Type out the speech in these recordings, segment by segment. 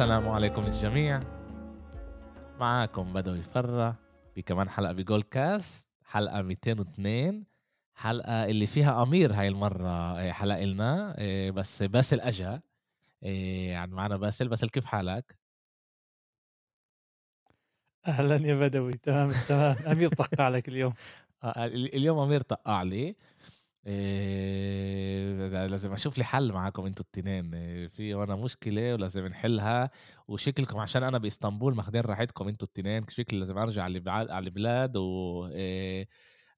السلام عليكم الجميع. معاكم بدوي فرة بكمان حلقة ب Goal Cast حلقة 202 حلقة اللي فيها أمير هاي المرة إيه، حلق لنا إيه، بس باسل أجا. إيه، يعني معنا باسل. باسل كيف حالك؟ أهلا يا بدوي. تمام تمام. أمير طق عليك اليوم. آه، اليوم أمير طق علي. إيه لازم أشوف لي حل معاكم أنتوا التنين إيه في وأنا مشكلة ولازم نحلها وشكلكم عشان أنا بإسطنبول ماخدين راحتكم أنتوا التنين شكلي لازم أرجع على البلاد و إيه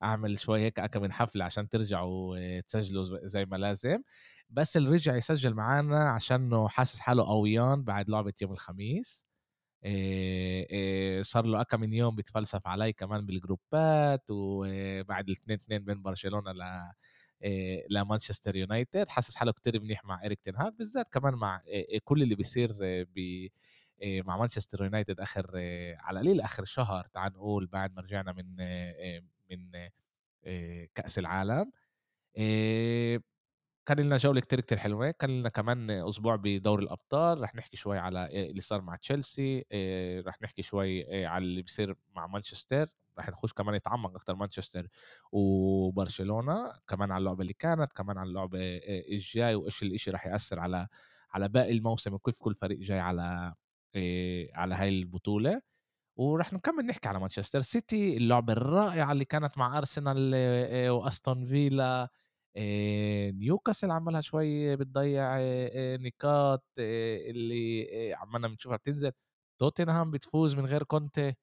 أعمل شوي هيك كم من حفلة عشان ترجعوا إيه تسجلوا زي ما لازم. بس اللي رجع يسجل معانا عشانه حاسس حاله قويان بعد لعبة يوم الخميس. صار له أكم من يوم بيتفلسف علي كمان بالجروبات وبعد الاثنين اثنين بين برشلونة ل إيه لمانشستر يونايتد حاسس حاله كتير منيح مع إيريك تنهاك بالذات كمان مع كل اللي بيصير ب مع مانشستر يونايتد آخر على قليل آخر شهر تعال نقول بعد ما رجعنا من من كأس العالم كان لنا جولة كتير كتير حلوة كان لنا كمان أسبوع بدور الأبطال رح نحكي شوي على اللي صار مع تشيلسي رح نحكي شوي على اللي بيصير مع مانشستر رح نخش كمان يتعمق أكثر مانشستر وبرشلونة كمان على اللعبة اللي كانت كمان على اللعبة الجاي وإيش الإشي رح يأثر على على باقي الموسم وكيف كل فريق جاي على على هاي البطولة. ورح نكمل نحكي على مانشستر سيتي اللعبة الرائعة اللي كانت مع أرسنال وأستون فيلا. نيوكاسل عملها شوي بتضيع نقاط اللي عمالنا بنشوفها بتنزل. توتنهام بتفوز من غير كونتي.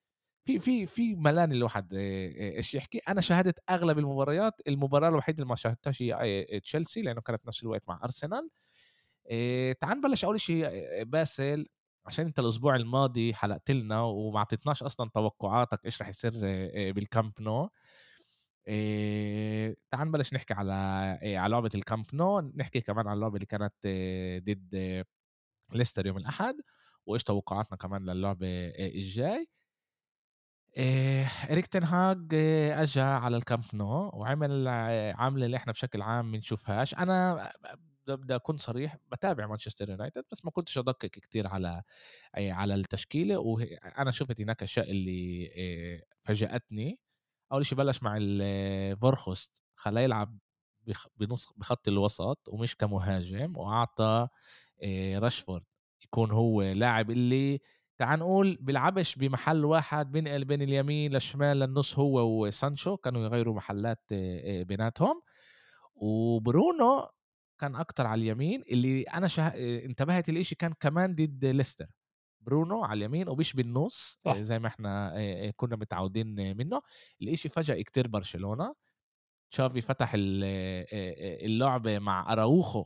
في في في ملان الواحد إيش يحكي؟ أنا شاهدت أغلب المباريات المباراة الوحيدة اللي ما شاهدتهاش هي تشيلسي لأنه كانت نفس الوقت مع أرسنال. تعال نبلش أول شيء باسل عشان أنت الأسبوع الماضي حلقت لنا وما أعطيتناش أصلا توقعاتك إيش رح يصير بالكامب نو إيه تعال نبلش نحكي على إيه على لعبة الكامب نو نحكي كمان على اللعبة اللي كانت إيه ضد إيه ليستر يوم الأحد. وايش توقعاتنا كمان للعبة إيه الجاي. إيه إريك تنهاج إيه اجى على الكامب نو وعمل عامله اللي إحنا بشكل عام بنشوفهاش أنا بدي أكون صريح بتابع مانشستر يونايتد بس ما كنتش أدقق كتير على على التشكيلة. وأنا شفت هناك أشياء اللي فاجأتني. اول شيء بلش مع الفورخوست خلاه يلعب بنص بخط الوسط ومش كمهاجم وأعطى راشفورد يكون هو لاعب اللي تعال نقول بيلعبش بمحل واحد بينقل بين اليمين للشمال للنص هو وسانشو كانوا يغيروا محلات بيناتهم. وبرونو كان أكتر على اليمين اللي أنا شه... انتبهت الاشي كان كمان ضد ليستر. برونو على اليمين وبيش بالنص صح. زي ما إحنا كنا متعودين منه. الإشي فجأة كتير برشلونة. تشافي فتح اللعبة مع أراوخو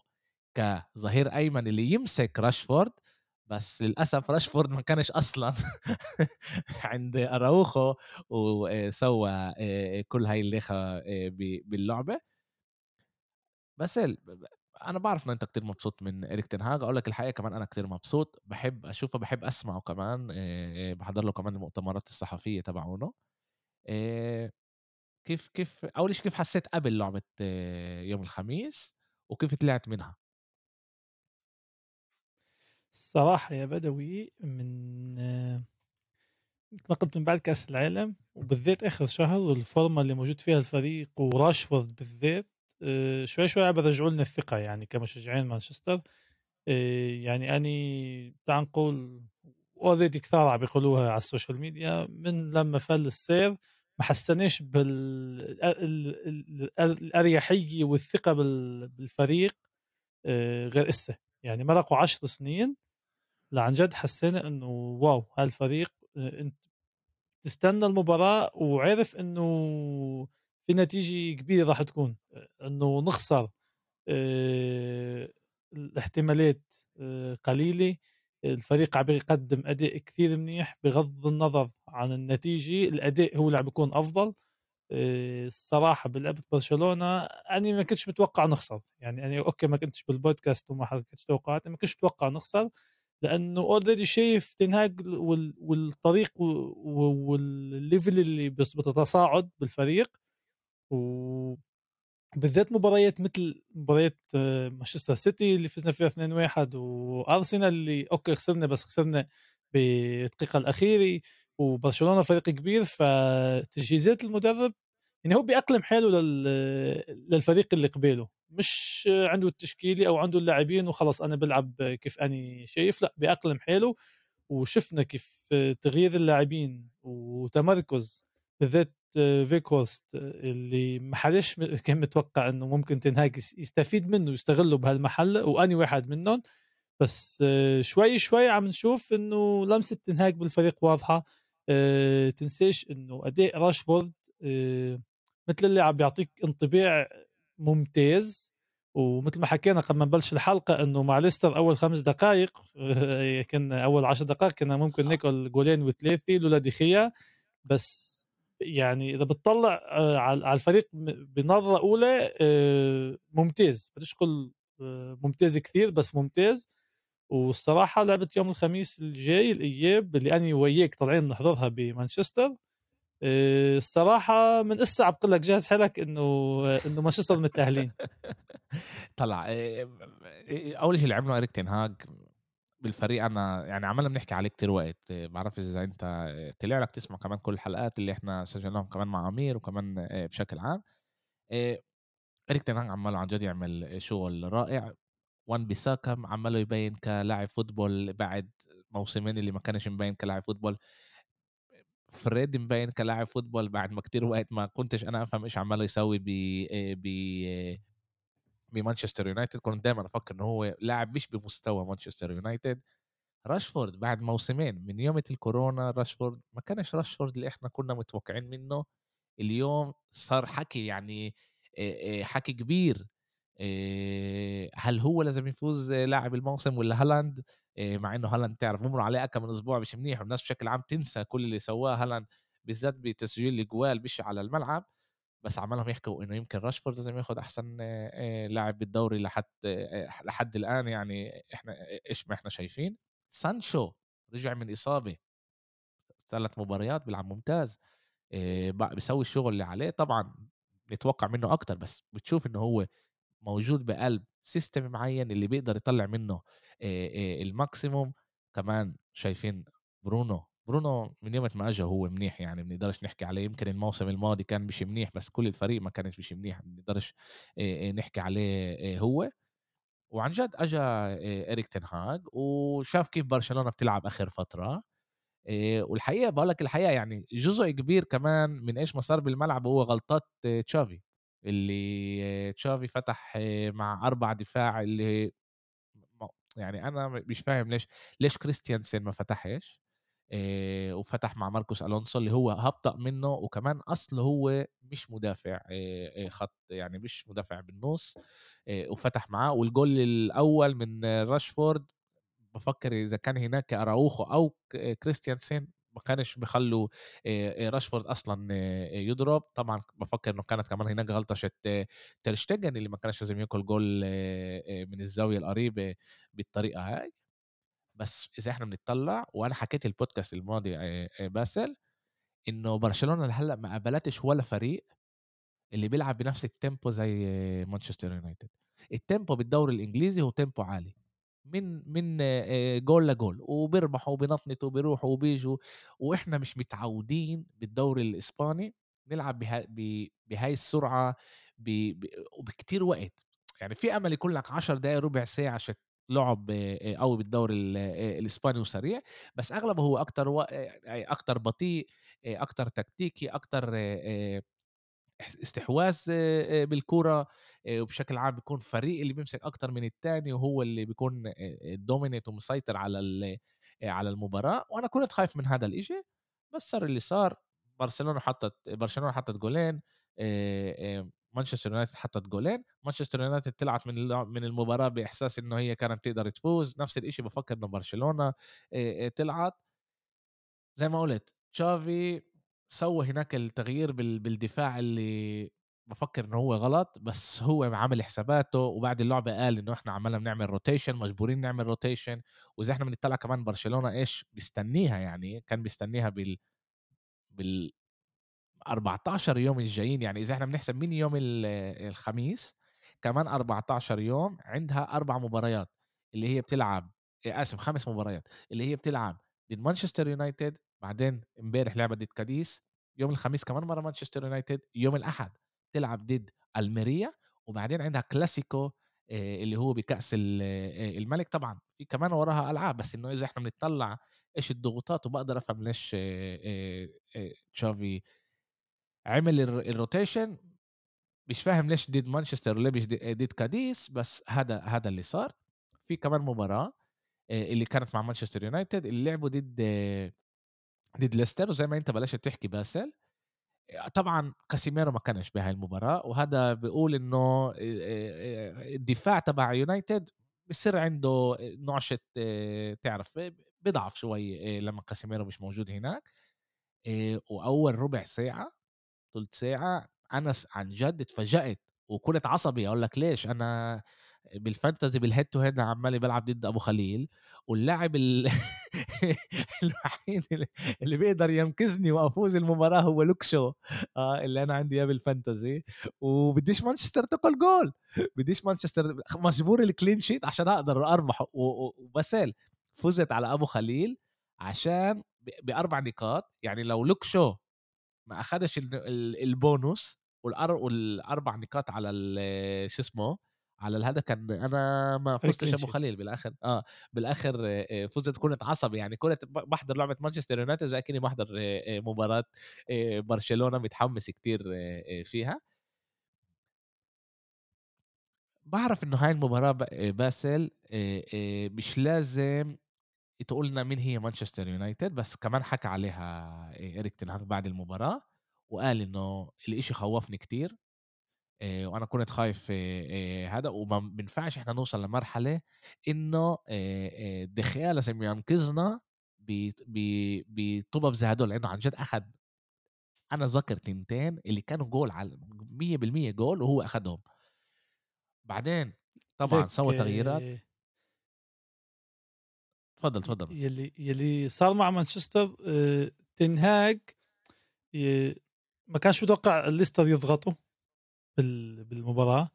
كظهير أيمن اللي يمسك راشفورد بس للأسف راشفورد ما كانش أصلا عند أراوخو وسوى كل هاي الليخة باللعبة. بس أنا بعرف إن أنت كتير مبسوط من اريك تنهاج أقول لك الحقيقة كمان أنا كتير مبسوط بحب أشوفه بحب أسمعه كمان بحضر له كمان المؤتمرات الصحفية تبعونه. كيف كيف أول شيء كيف حسيت قبل لعبة يوم الخميس؟ وكيف طلعت منها؟ الصراحة يا بدوي من ما قلت من بعد كأس العالم وبالذات آخر شهر والفورمة اللي موجود فيها الفريق وراشفورد بالذات شوي شوي عم برجعوا لنا الثقة يعني كمشجعين مانشستر. آه، يعني أني تعال نقول already كثار عم بيقولوها على ال social media من لما فل السير ما حسناش بالاريحيه والثقة بالفريق آه، غير اسه يعني مرقوا عشر سنين عن جد حسينا إنه wow هالفريق إنت تستنى المباراة وعرف إنه في نتيجة كبيرة راح تكون إنه نخسر آه الاحتمالات آه قليلة. الفريق عم يقدم أداء كثير منيح بغض النظر عن النتيجة. الأداء هو اللي عم بيكون أفضل. الصراحة بلعبه برشلونة أنا ما كنتش متوقع نخسر. يعني أنا okay ما كنتش بالبودكاست وما حكيتش توقعات ما كنتش متوقع نخسر لأنه already شايف تنهاج والطريق وال level اللي بتتصاعد بالفريق. و بالذات مباريات مثل مباريات آه، مانشستر سيتي اللي فزنا فيها 2-1 وأرسنال اللي okay خسرنا بس خسرنا بالدقيقة الأخيرة وبرشلونة فريق كبير فتجهيزات المدرب يعني هو بيأقلم حاله لل... للفريق اللي قبيله مش عنده التشكيلي أو عنده اللاعبين وخلص أنا بلعب كيف أني شايف لا بيأقلم حاله وشفنا كيف تغيير اللاعبين وتمركز بالذات فيكوست اللي ما حدش كان متوقع إنه ممكن تنهاج يستفيد منه ويستغله بهالمحل وأني واحد منهم. بس شوي شوي عم نشوف إنه لمسة تنهاج بالفريق واضحة. أه تنسيش إنه أداء راشفورد أه مثل اللي عم بيعطيك انطباع ممتاز. ومثل ما حكينا قبل ما نبلش الحلقة إنه مع ليستر أول خمس دقائق كنا أول عشر دقائق كنا ممكن ناكل جولين وثلاثه لولا دخيا بس يعني إذا بتطلع آه، على الفريق بنظرة أولى آه، ممتاز. بديش أقول آه، ممتاز كثير بس ممتاز. والصراحة لعبة يوم الخميس الجاي الإياب اللي أنا وياك طالعين نحضرها بمانشستر الصراحة من اسا عم لك جاهز حالك إنه إنه مانشستر متأهلين. طلع أول شيء عمله اريك تنهاج بالفريق أنا يعني عمالنا بنحكي عليه كتير وقت بعرف إذا أنت طلع لك تسمع كمان كل الحلقات اللي إحنا سجلناهم كمان مع أمير وكمان بشكل عام. إريك تنهاج عمال عن جد يعمل شغل رائع. وان بيساكا عماله يبين كلاعب football بعد موسمين اللي ما كانش مبين كلاعب football. فريد مبين كلاعب football بعد ما كتير وقت ما كنتش أنا أفهم إيش عمال يسوي ب ب بمانشستر يونايتد كنت دائما أفكر انه هو لاعب مش بمستوى مانشستر يونايتد. راشفورد بعد موسمين من يومة الكورونا راشفورد ما كانش راشفورد اللي إحنا كنا متوقعين منه. اليوم صار حكي يعني حكي كبير. هل هو لازم يفوز لاعب الموسم ولا هالاند؟ مع إنه هالاند تعرف بمر عليه اكم من أسبوع مش منيح والناس بشكل عام تنسى كل اللي سواه هالاند بالذات بتسجيل الجوال مش على الملعب. بس عمالهم يحكوا إنه يمكن راشفورد لازم ياخذ أحسن لاعب بالدوري لحد لحد الآن يعني إحنا إيش ما إحنا شايفين. سانشو رجع من إصابة ثلاث مباريات بيلعب ممتاز بيسوي الشغل اللي عليه. طبعا نتوقع منه أكتر بس بتشوف إنه هو موجود بقلب system معين اللي بيقدر يطلع منه ال maximum. كمان شايفين برونو برونو من يوم ما اجى هو منيح يعني بنقدرش نحكي عليه. يمكن الموسم الماضي كان مش منيح بس كل الفريق ما كانش مش منيح بنقدرش نحكي عليه هو. وعن جد اجى اريك تنهاج وشاف كيف برشلونة بتلعب آخر فترة والحقيقة بقول لك الحقيقة يعني جزء كبير كمان من إيش ما صار بالملعب هو غلطات تشافي. اللي تشافي فتح مع أربع دفاع اللي يعني أنا مش فاهم ليش ليش كريستيانسن ما فتحش؟ وفتح مع ماركوس ألونسو اللي هو هبطأ منه وكمان اصله هو مش مدافع خط يعني مش مدافع بالنص وفتح معاه والجول الأول من راشفورد بفكر إذا كان هناك أراوخو أو كريستيانسن ما كانش بخلوا راشفورد أصلا يضرب. طبعا بفكر إنه كانت كمان هناك غلطة تير شتيجن اللي ما كانش لازم ياكل جول من الزاوية القريبة بالطريقة هاي. بس إذا إحنا بنطلع وأنا حكيت البودكاست الماضي باسل إنه برشلونة لهلأ ما قابلتش ولا فريق اللي بيلعب بنفس ال tempo زي مانشستر يونايتد ال tempo بالدوري الإنجليزي هو tempo عالي. من من جول لجول وبيربحوا وبينطنطوا وبيروحوا وبيجوا وإحنا مش متعودين بالدوري الإسباني نلعب بهاي السرعة وبكتير وقت. يعني في أمل يكون لك 10 دقائق ربع ساعة عشان لعب قوي بالدوري الإسباني وسريع بس أغلبه هو أكتر و... أكتر بطيء أكتر تكتيكي أكتر استحواذ بالكرة وبشكل عام بيكون فريق اللي بيمسك أكتر من الثاني وهو اللي بيكون dominate ومسيطر على على المباراة وأنا كنت خايف من هذا الإشي بس صار اللي صار برشلونة حطت برشلونة حطت جولين مانشستر يونايتد حطت جولين مانشستر يونايتد طلعت من من المباراة بإحساس إنه هي كانت تقدر تفوز نفس الشيء بفكر إنه برشلونة طلعت. زي ما قلت تشافي سوى هناك التغيير بالدفاع اللي بفكر إنه هو غلط بس هو عمل حساباته وبعد اللعبة قال إنه إحنا عمالنا بنعمل rotation مجبورين نعمل rotation وإذا إحنا بنطلع كمان برشلونة إيش؟ بيستنيها يعني كان بيستنيها بال بال 14 يوم الجايين يعني إذا إحنا بنحسب من يوم الخميس كمان 14 يوم عندها أربع مباريات اللي هي بتلعب آسف خمس مباريات اللي هي بتلعب ضد مانشستر يونايتد بعدين إمبارح لعبت ضد كاديس يوم الخميس كمان مرة مانشستر يونايتد يوم الأحد تلعب ضد ألميريا وبعدين عندها كلاسيكو اللي هو بكأس الملك. طبعا في كمان وراها ألعاب بس إنه إذا إحنا بنطلع إيش الضغوطات وبقدر أفهم ليش تشافي عمل ال rotation مش فاهم ليش ضد مانشستر وليش ضد كاديس بس هذا هذا اللي صار. في كمان مباراة اللي كانت مع مانشستر يونايتد اللي لعبوا ضد ضد ليستر وزي ما انت بلشت تحكي باسل. طبعا كاسيميرو ما كانش بهاي المباراة وهذا بيقول إنه الدفاع تبع يونايتد بصير عنده رعشة تعرف بضعف شوي لما كاسيميرو مش موجود هناك. وأول ربع ساعة ثلث ساعة أنا عن جد اتفاجأت وكنت عصبي أقول لك ليش؟ أنا بال fantasy بال head to head عمالي بلعب ضد أبو خليل واللاعب ال... الوحيد اللي بيقدر ينقذني وأفوز المباراة هو لوك شو آه اللي أنا عندي إياه بال fantasy وبديش مانشستر تاكل جول بديش مانشستر مجبور ال clean sheet عشان أقدر أربح وبسال فزت على أبو خليل عشان بأربع نقاط يعني لو لوك شو ما اخذش البونص والأربع نقاط على شو اسمه على الهذا كان أنا ما فزتش أبو خليل بالآخر آه بالآخر فزت كنت عصبي يعني كنت بحضر لعبة مانشستر يونايتد زي كني بحضر مباراة برشلونة متحمس كتير فيها. بعرف إنه هاي المباراة باسل مش لازم تقول لنا مين هي مانشستر يونايتد بس كمان حكى عليها إيريك تنهاك بعد المباراة وقال إنه الإشي خوفني كتير وأنا كنت خايف هذا وما بينفعش إحنا نوصل لمرحلة إنه دخيا لازم ينقذنا بطبب زي هدول لأنه عن جد أخذ أنا ذكر تنتين اللي كانوا جول على 100% جول وهو أخذهم. بعدين طبعا سوى تغييرات. تفضل تفضل. يلي يلي صار مع مانشستر آه، تنهاج ما كانش متوقع ليستر يضغطوا بالمباراة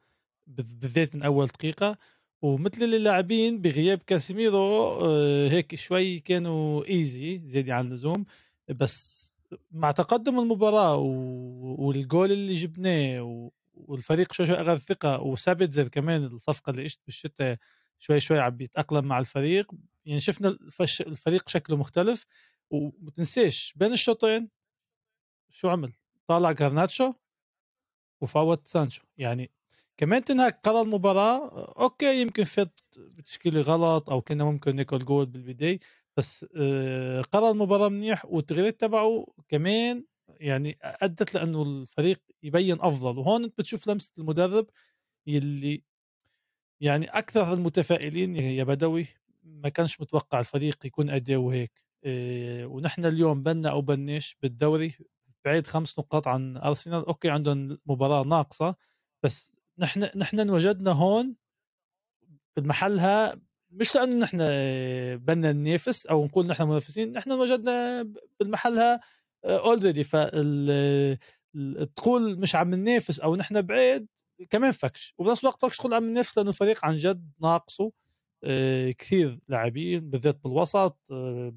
بالذات من أول دقيقة. ومثل اللاعبين بغياب كاسيميرو آه، هيك شوي كانوا easy زيادة عن اللزوم. بس مع تقدم المباراة والجول اللي جبناه والفريق شوي شوي أخذ ثقة وثبت زي كمان الصفقة اللي اجت بالشتاء شوي شوي عم بيتأقلم مع الفريق. يعني شفنا الفش... الفريق شكله مختلف ومتنسيش بين الشوطين شو عمل؟ طلع جارناتشو وفوت سانشو. يعني كمان تنهاك قرا المباراة أوكي يمكن فات بتشكيلة غلط أو كنا ممكن ناكل جول بالبداية بس آه، قرا المباراة منيح والتغييرات تبعه كمان يعني أدت لأنه الفريق يبين أفضل. وهون انت بتشوف لمسة المدرب يلي يعني أكثر المتفائلين يا بدوي ما كانش متوقع الفريق يكون اداء هيك. إيه ونحن اليوم بنا أوبنش بالدوري بعيد خمس نقاط عن أرسنال أوكي عندهم مباراة ناقصة بس نحن نحن انوجدنا هون بمحلها مش لأنه نحن بدنا ننافس أو نقول نحن منافسين نحن وجدنا بالمحلها already تقول مش عم ننافس أو نحن بعيد كمان فكش. وبنفس الوقت فكش تقول عم ننافس لأنه الفريق عن جد ناقصه آه، كثير لاعبين بالذات بالوسط آه،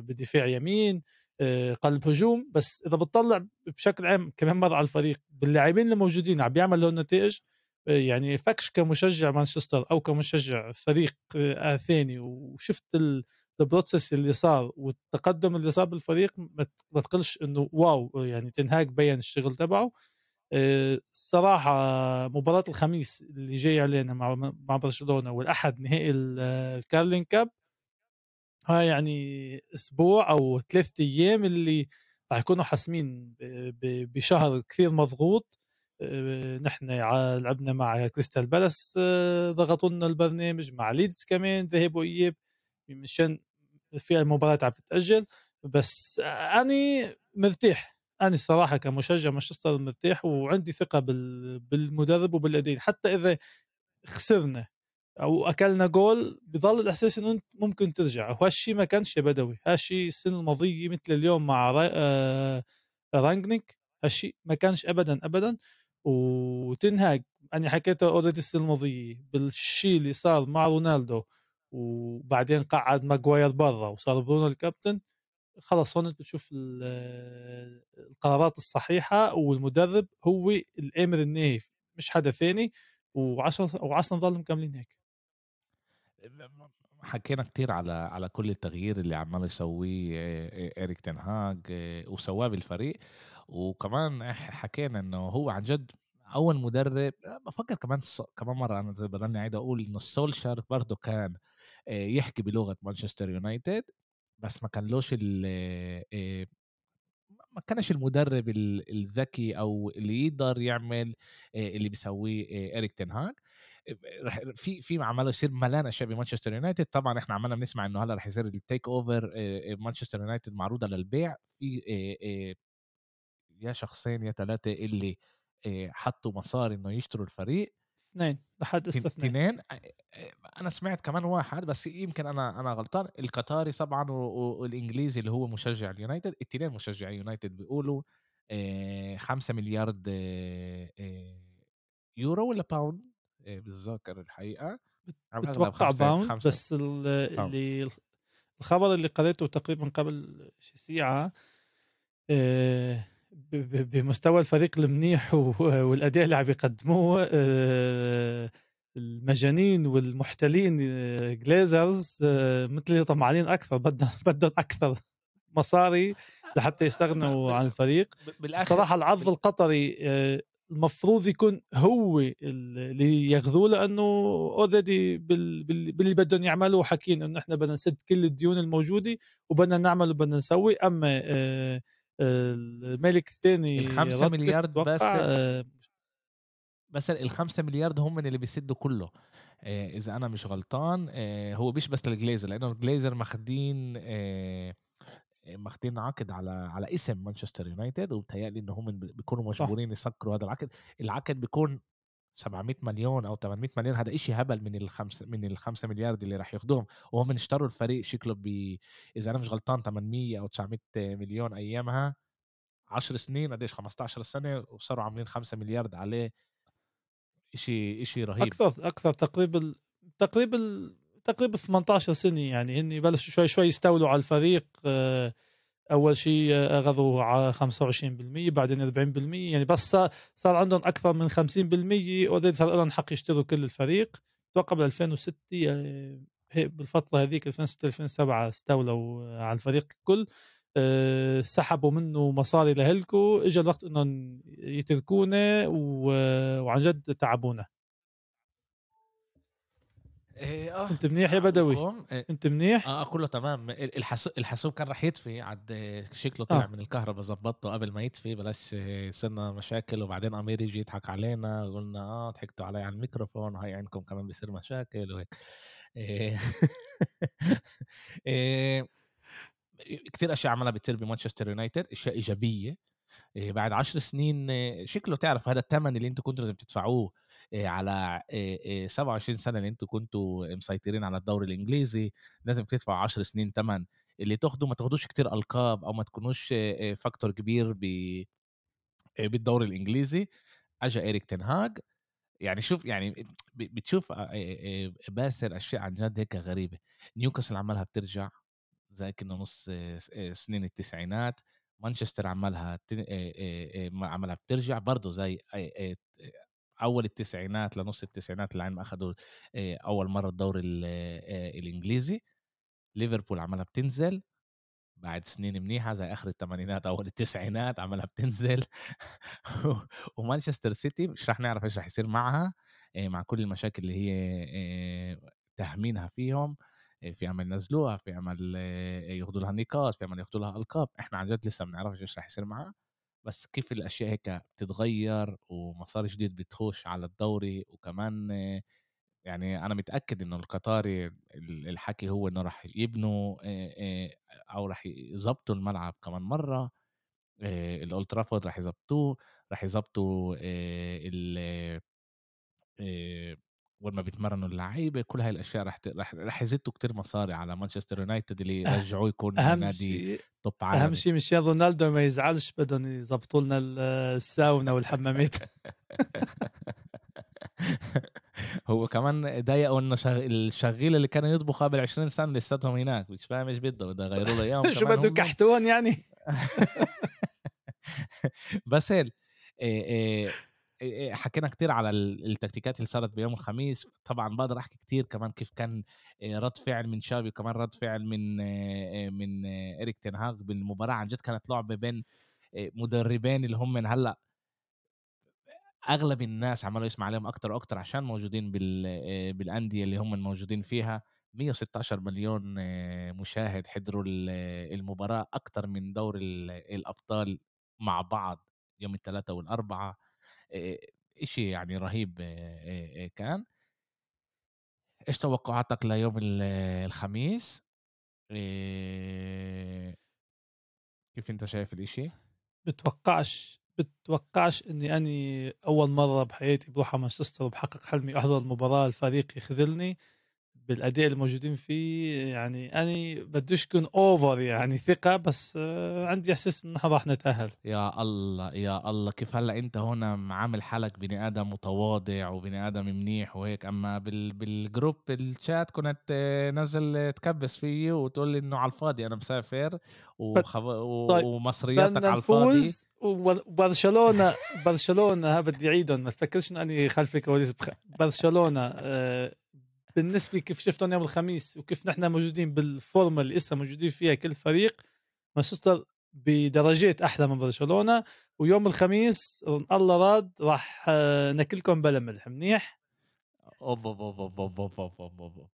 بالدفاع يمين آه، قلب هجوم. بس إذا بتطلع بشكل عام كمان مرة على الفريق باللاعبين اللي موجودين عم بيعمل نتائج يعني فكش كمشجع مانشستر أو كمشجع فريق ثاني. وشفت ال process اللي صار والتقدم اللي صار بالفريق ما تقلش إنه wow يعني تنهاك بين الشغل تبعه. الصراحة مباراة الخميس اللي جاي علينا مع مع برشلونة والأحد نهائي ال Carling Cup ها يعني أسبوع أو ثلاثة أيام اللي راح يكونوا حاسمين بشهر كثير مضغوط. نحن لعبنا مع كريستال بالاس ضغطوا لنا البرنامج مع ليدز كمان ذهب وإياب مشان في مباريات عم تتأجل. بس أنا مرتاح. أنا الصراحة كمشجع مانشستر مرتاح وعندي ثقة بالمدرب وباللاعبين حتى إذا خسرنا أو أكلنا جول بضل الإحساس إنه ممكن ترجع. وهالشيء ما كانش يا بدوي هالشيء السنة الماضيه مثل اليوم مع آه، رانجنيك هالشيء ما كانش ابدا ابدا. وتنهاج. أنا حكيته already السنة الماضيه بالشيء اللي صار مع رونالدو وبعدين قعد ماجواير برا وصار برونو الكابتن. خلص هون أنت بتشوف القرارات الصحيحة والمدرب هو الأمر النهائي مش حدا ثاني وعشان وعشان نضل مكملين هيك. حكينا كتير على على كل التغيير اللي عمال يسويه إيريك تنهاج وسواه بالفريق وكمان حكينا إنه هو عن جد أول مدرب بفكر كمان كمان مرة أنا بضلني عايد أقول إنه السولشر برضه كان يحكي بلغة مانشستر يونايتد. بس ما كانلوش ما كانش المدرب الذكي أو اللي يقدر يعمل اللي بيسويه إيريك تنهاج في في عماله يصير ملان اشياء بمانشستر يونايتد. طبعا إحنا عمالنا بنسمع إنه هلا رح يصير ال takeover مانشستر يونايتد معروضة للبيع. في يا شخصين يا ثلاثة اللي حطوا مصاري إنه يشتروا الفريق. اثنين لحد هسه اثنين أنا سمعت كمان واحد بس يمكن أنا أنا غلطان. القطري طبعا والإنجليزي اللي هو مشجع اليونايتد الاثنين مشجعي يونايتد بيقولوا 5 مليار يورو ولا باوند بتذكر الحقيقة. بتوقع باوند بس اللي الخبر اللي قريته تقريبا قبل ساعة بمستوى الفريق المنيح والأداء اللي عم يقدموه آه، المجانين والمحتلين Glazers آه، مثل اللي طمعانين أكثر بدهم بدهم أكثر مصاري لحتى يستغنوا عن الفريق. صراحة العرض القطري آه، المفروض يكون هو اللي ياخذوه لأنه already باللي بدهم يعملوا حكين إنه إحنا بدنا نسد كل الديون الموجودة وبدنا نعمل وبدنا نسوي. أما الملك الثاني الخمسة مليار بس بس الخمسة مليار هم اللي بيسدوا كله. آه إذا أنا مش غلطان آه هو مش بس للجليزر لأنه الجليزر ماخدين آه ماخدين عقد على على اسم مانشستر يونايتد وبتهيألي إن هم بيكونوا مجبورين يسكروا هذا العقد. العقد بيكون 700 مليون أو 800 مليون هذا إشي هبل من الخمس من الخمسة مليار اللي راح ياخدوهم. وهم اشتروا الفريق شكله ب إذا أنا مش غلطان 800 أو 900 مليون أيامها. 10 سنين قديش؟ 15 سنة وصاروا عاملين 5 مليار عليه. شيء شيء رهيب. أكثر أكثر تقريبا تقريبا تقريبا 18 سنة يعني هن بلشوا شوي شوي يستولوا على الفريق آه أول شيء أخذوا على 25% بعدين 40% يعني بس صار عندهم أكثر من 50% اوريدي صار لهم حق يشتروا كل الفريق. أتوقع بال 2006 آه، بالفترة هذيك 2006 2007 استولوا على الفريق الكل. سحبوا منه مصاري لهلكو اجى الوقت إنهم يتركونا وعن جد تعبونا. إيه آه. أنت منيح يا بدوي. إيه. أنت منيح؟ آه كله تمام. الحاسوب الحاسوب كان رح يطفي عد شكله طلع آه. من الكهرباء زبطته قبل ما يطفي بلاش صرنا مشاكل وبعدين أمير يجي يضحك علينا قلنا آه ضحكتوا علي على الميكروفون وهي عندكم كمان بيصير مشاكل وهيك. إيه. إيه كثير أشياء عملها بتصير بمانشستر يونايتد أشياء إيجابية. بعد عشر سنين شكله تعرف هذا الثمن اللي أنتم كنتوا لازم تدفعوه على 27 إيه، سنة اللي أنتم كنتوا مسيطرين على الدوري الإنجليزي لازم تدفعوا 10 سنين ثمن اللي تاخدوا ما تاخدوش كتير ألقاب أو ما تكونوش فاكتور كبير ب بالدوري الإنجليزي. اجى إيريك تنهاج يعني شوف يعني بتشوف باسل أشياء عن جد هيك غريبة. نيوكاسل عملها بترجع زي كنا نص سنين التسعينات. مانشستر عملها عملها بترجع برضه زي أول التسعينات لنص التسعينات اللي ما اخذوا أول مرة الدوري الإنجليزي. ليفربول عملها بتنزل بعد سنين منيحة زي آخر الثمانينات أول التسعينات عملها بتنزل. ومانشستر سيتي مش رح نعرف إيش رح يصير معها مع كل المشاكل اللي هي تهمينها فيهم. في عمل ينزلوها في عمل ياخذوا لها نقاط في عمل ياخذوا لها ألقاب. إحنا عن جد لسه ما بنعرفش إيش رح يصير معها. بس كيف الأشياء هيك بتتغير ومسار جديد بتخش على الدوري وكمان يعني أنا متأكد إنه القطاري الحكي هو إنه راح يبنوا أو راح يظبطوا الملعب كمان مرة. الأولد ترافورد راح يظبطوه راح يظبطوا وين ما بيتمرنوا اللعيبة، كل هاي الأشياء رح رح رح يزتوا كتير مصاري على مانشستر يونايتد اللي يرجعوه يكون أهم نادي توب عالمي. شيء مشان رونالدو ما يزعلش بدهم يضبطوا لنا ال الساونا والحمامات. هو كمان ضايقه إنه شغ الشغيل اللي كانوا يطبخوا قبل 20 سنة لساتهم هناك، مش فاهم إيش بده، بده يغيروا له إياهم شو بده؟ كحتون يعني؟ باسل آآ آآ إيه، حكينا كتير على التكتيكات اللي صارت بيوم الخميس. طبعا بقدر أحكي كتير كمان كيف كان آه، رد فعل من شابي وكمان رد فعل من آه، من آه، اريك تنهاغ بالمباراة. عن جد كانت لعبة بين مدربين اللي هم من هلأ أغلب الناس عملوا يسمع عليهم أكتر وأكتر عشان موجودين بالأندية اللي هم موجودين فيها. 116 مليون مشاهد حضروا المباراة أكتر من دور الأبطال مع بعض يوم الثلاثاء والاربعاء إشي يعني رهيب كان. إيش توقعاتك ليوم ال الخميس؟ كيف أنت شايف الإشي؟ بتوقعش بتوقعش إني أني أول مرة بحياتي بروح على مانشستر وبحقق حلمي أحضر المباراة الفريق يخذلني بالأداء الموجودين فيه يعني أني بديش كون أوفر يعني ثقة بس آه، عندي إن إحنا راح نتأهل. يا الله يا الله كيف هلأ أنت هنا عامل حالك بني آدم متواضع وبني آدم منيح وهيك أما بال بالجروب الشات كنت آه، نزل تكبس فيي وتقول لي إنه على الفاضي أنا مسافر وخب... طيب ومصرياتك على الفاضي. برشلونة ها بدي أعيدهم ما تفكرش إنه أني خلف الكواليس بالنسبة كيف شفتهم يوم الخميس وكيف نحن موجودين بالفورمة اللي إسا موجودين فيها كل فريق مانشستر بدرجات أحلى من برشلونة. ويوم الخميس الله راد راح آه، ناكلكم بلا ملح. منيح؟ أوب أوب أوب أوب أوب أوب أوب, أوب.